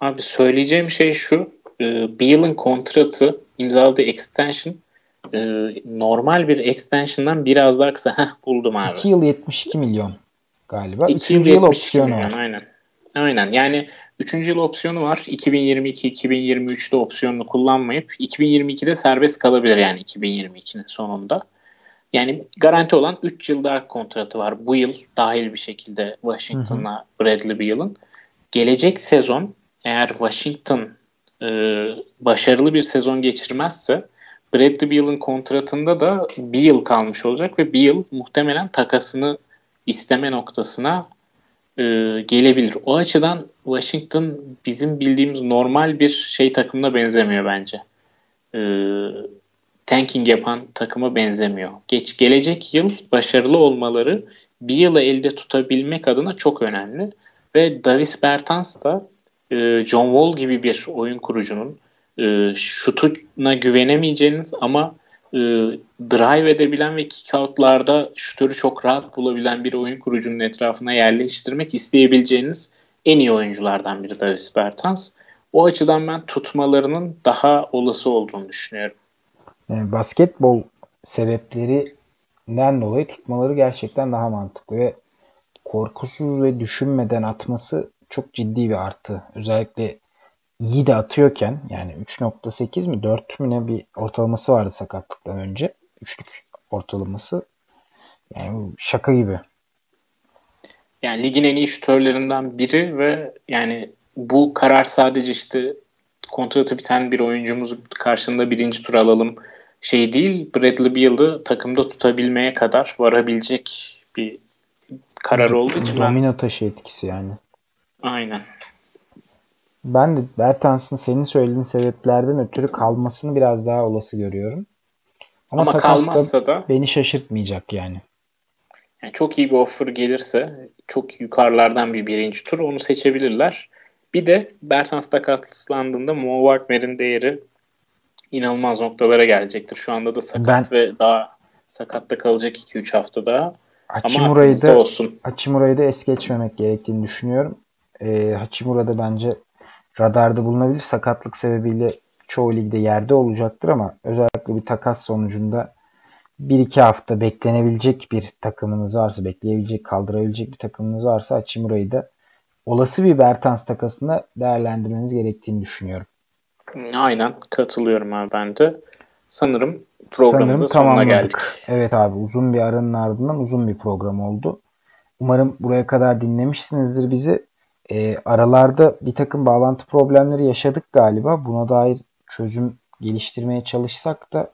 Abi söyleyeceğim şey şu. E, bir yılın kontratı imzaladığı extension e, normal bir extension'dan biraz daha kısa. Heh, buldum abi. 2 yıl 72 milyon. galiba. Üçüncü yıl opsiyonu milyon, var. Aynen. Aynen. Yani üçüncü yıl opsiyonu var. 2022-2023'te opsiyonunu kullanmayıp 2022'de serbest kalabilir yani 2022'nin sonunda. Yani garanti olan 3 yıl daha kontratı var. Bu yıl dahil bir şekilde Washington'la Bradley Beal'ın. Gelecek sezon eğer Washington e, başarılı bir sezon geçirmezse Bradley Beal'ın kontratında da bir yıl kalmış olacak ve bir yıl muhtemelen takasını isteme noktasına e, gelebilir. O açıdan Washington bizim bildiğimiz normal bir şey takımına benzemiyor bence. E, tanking yapan takıma benzemiyor. Geç gelecek yıl başarılı olmaları bir yılı elde tutabilmek adına çok önemli. Ve Davis Bertans da e, John Wall gibi bir oyun kurucunun e, şutuna güvenemeyeceğiniz ama e, drive edebilen ve kickoutlarda şutörü çok rahat bulabilen bir oyun kurucunun etrafına yerleştirmek isteyebileceğiniz en iyi oyunculardan biri Davis Bertans. O açıdan ben tutmalarının daha olası olduğunu düşünüyorum. Yani basketbol sebeplerinden dolayı tutmaları gerçekten daha mantıklı ve korkusuz ve düşünmeden atması çok ciddi bir artı. Özellikle iyi de atıyorken yani 3.8 mi 4 mü ne bir ortalaması vardı sakatlıktan önce. Üçlük ortalaması. Yani şaka gibi. Yani ligin en iyi şutörlerinden biri ve yani bu karar sadece işte kontratı biten bir oyuncumuzu karşında birinci tur alalım şey değil. Bradley Beal'ı takımda tutabilmeye kadar varabilecek bir karar olduğu için Domino taşı etkisi yani. Aynen. Ben de Bertans'ın senin söylediğin sebeplerden ötürü kalmasını biraz daha olası görüyorum. Ama, Ama kalmazsa da beni şaşırtmayacak yani. yani. Çok iyi bir offer gelirse çok yukarılardan bir birinci tur onu seçebilirler. Bir de Bertans sakatlandığında Mo Wagner'in değeri inanılmaz noktalara gelecektir. Şu anda da sakat ben, ve daha sakatta kalacak 2-3 hafta daha. Hachimura'yı da, olsun. Hachimura'yı da es geçmemek gerektiğini düşünüyorum. E, Hachimura da bence radarda bulunabilir. Sakatlık sebebiyle çoğu ligde yerde olacaktır ama özellikle bir takas sonucunda bir iki hafta beklenebilecek bir takımınız varsa, bekleyebilecek, kaldırabilecek bir takımınız varsa Hachimura'yı da olası bir Bertans takasında değerlendirmeniz gerektiğini düşünüyorum. Aynen katılıyorum abi ben de. Sanırım programın Sanırım sonuna geldik. Evet abi uzun bir aranın ardından uzun bir program oldu. Umarım buraya kadar dinlemişsinizdir bizi. E, aralarda bir takım bağlantı problemleri yaşadık galiba. Buna dair çözüm geliştirmeye çalışsak da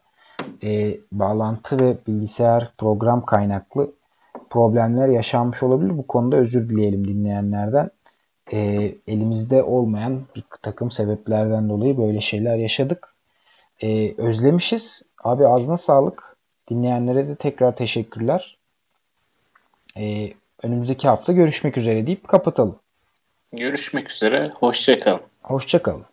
e, bağlantı ve bilgisayar program kaynaklı problemler yaşanmış olabilir. Bu konuda özür dileyelim dinleyenlerden. E, elimizde olmayan bir takım sebeplerden dolayı böyle şeyler yaşadık. E, özlemişiz. Abi ağzına sağlık. Dinleyenlere de tekrar teşekkürler. E, önümüzdeki hafta görüşmek üzere deyip kapatalım. Görüşmek üzere. Hoşçakalın. Hoşçakalın.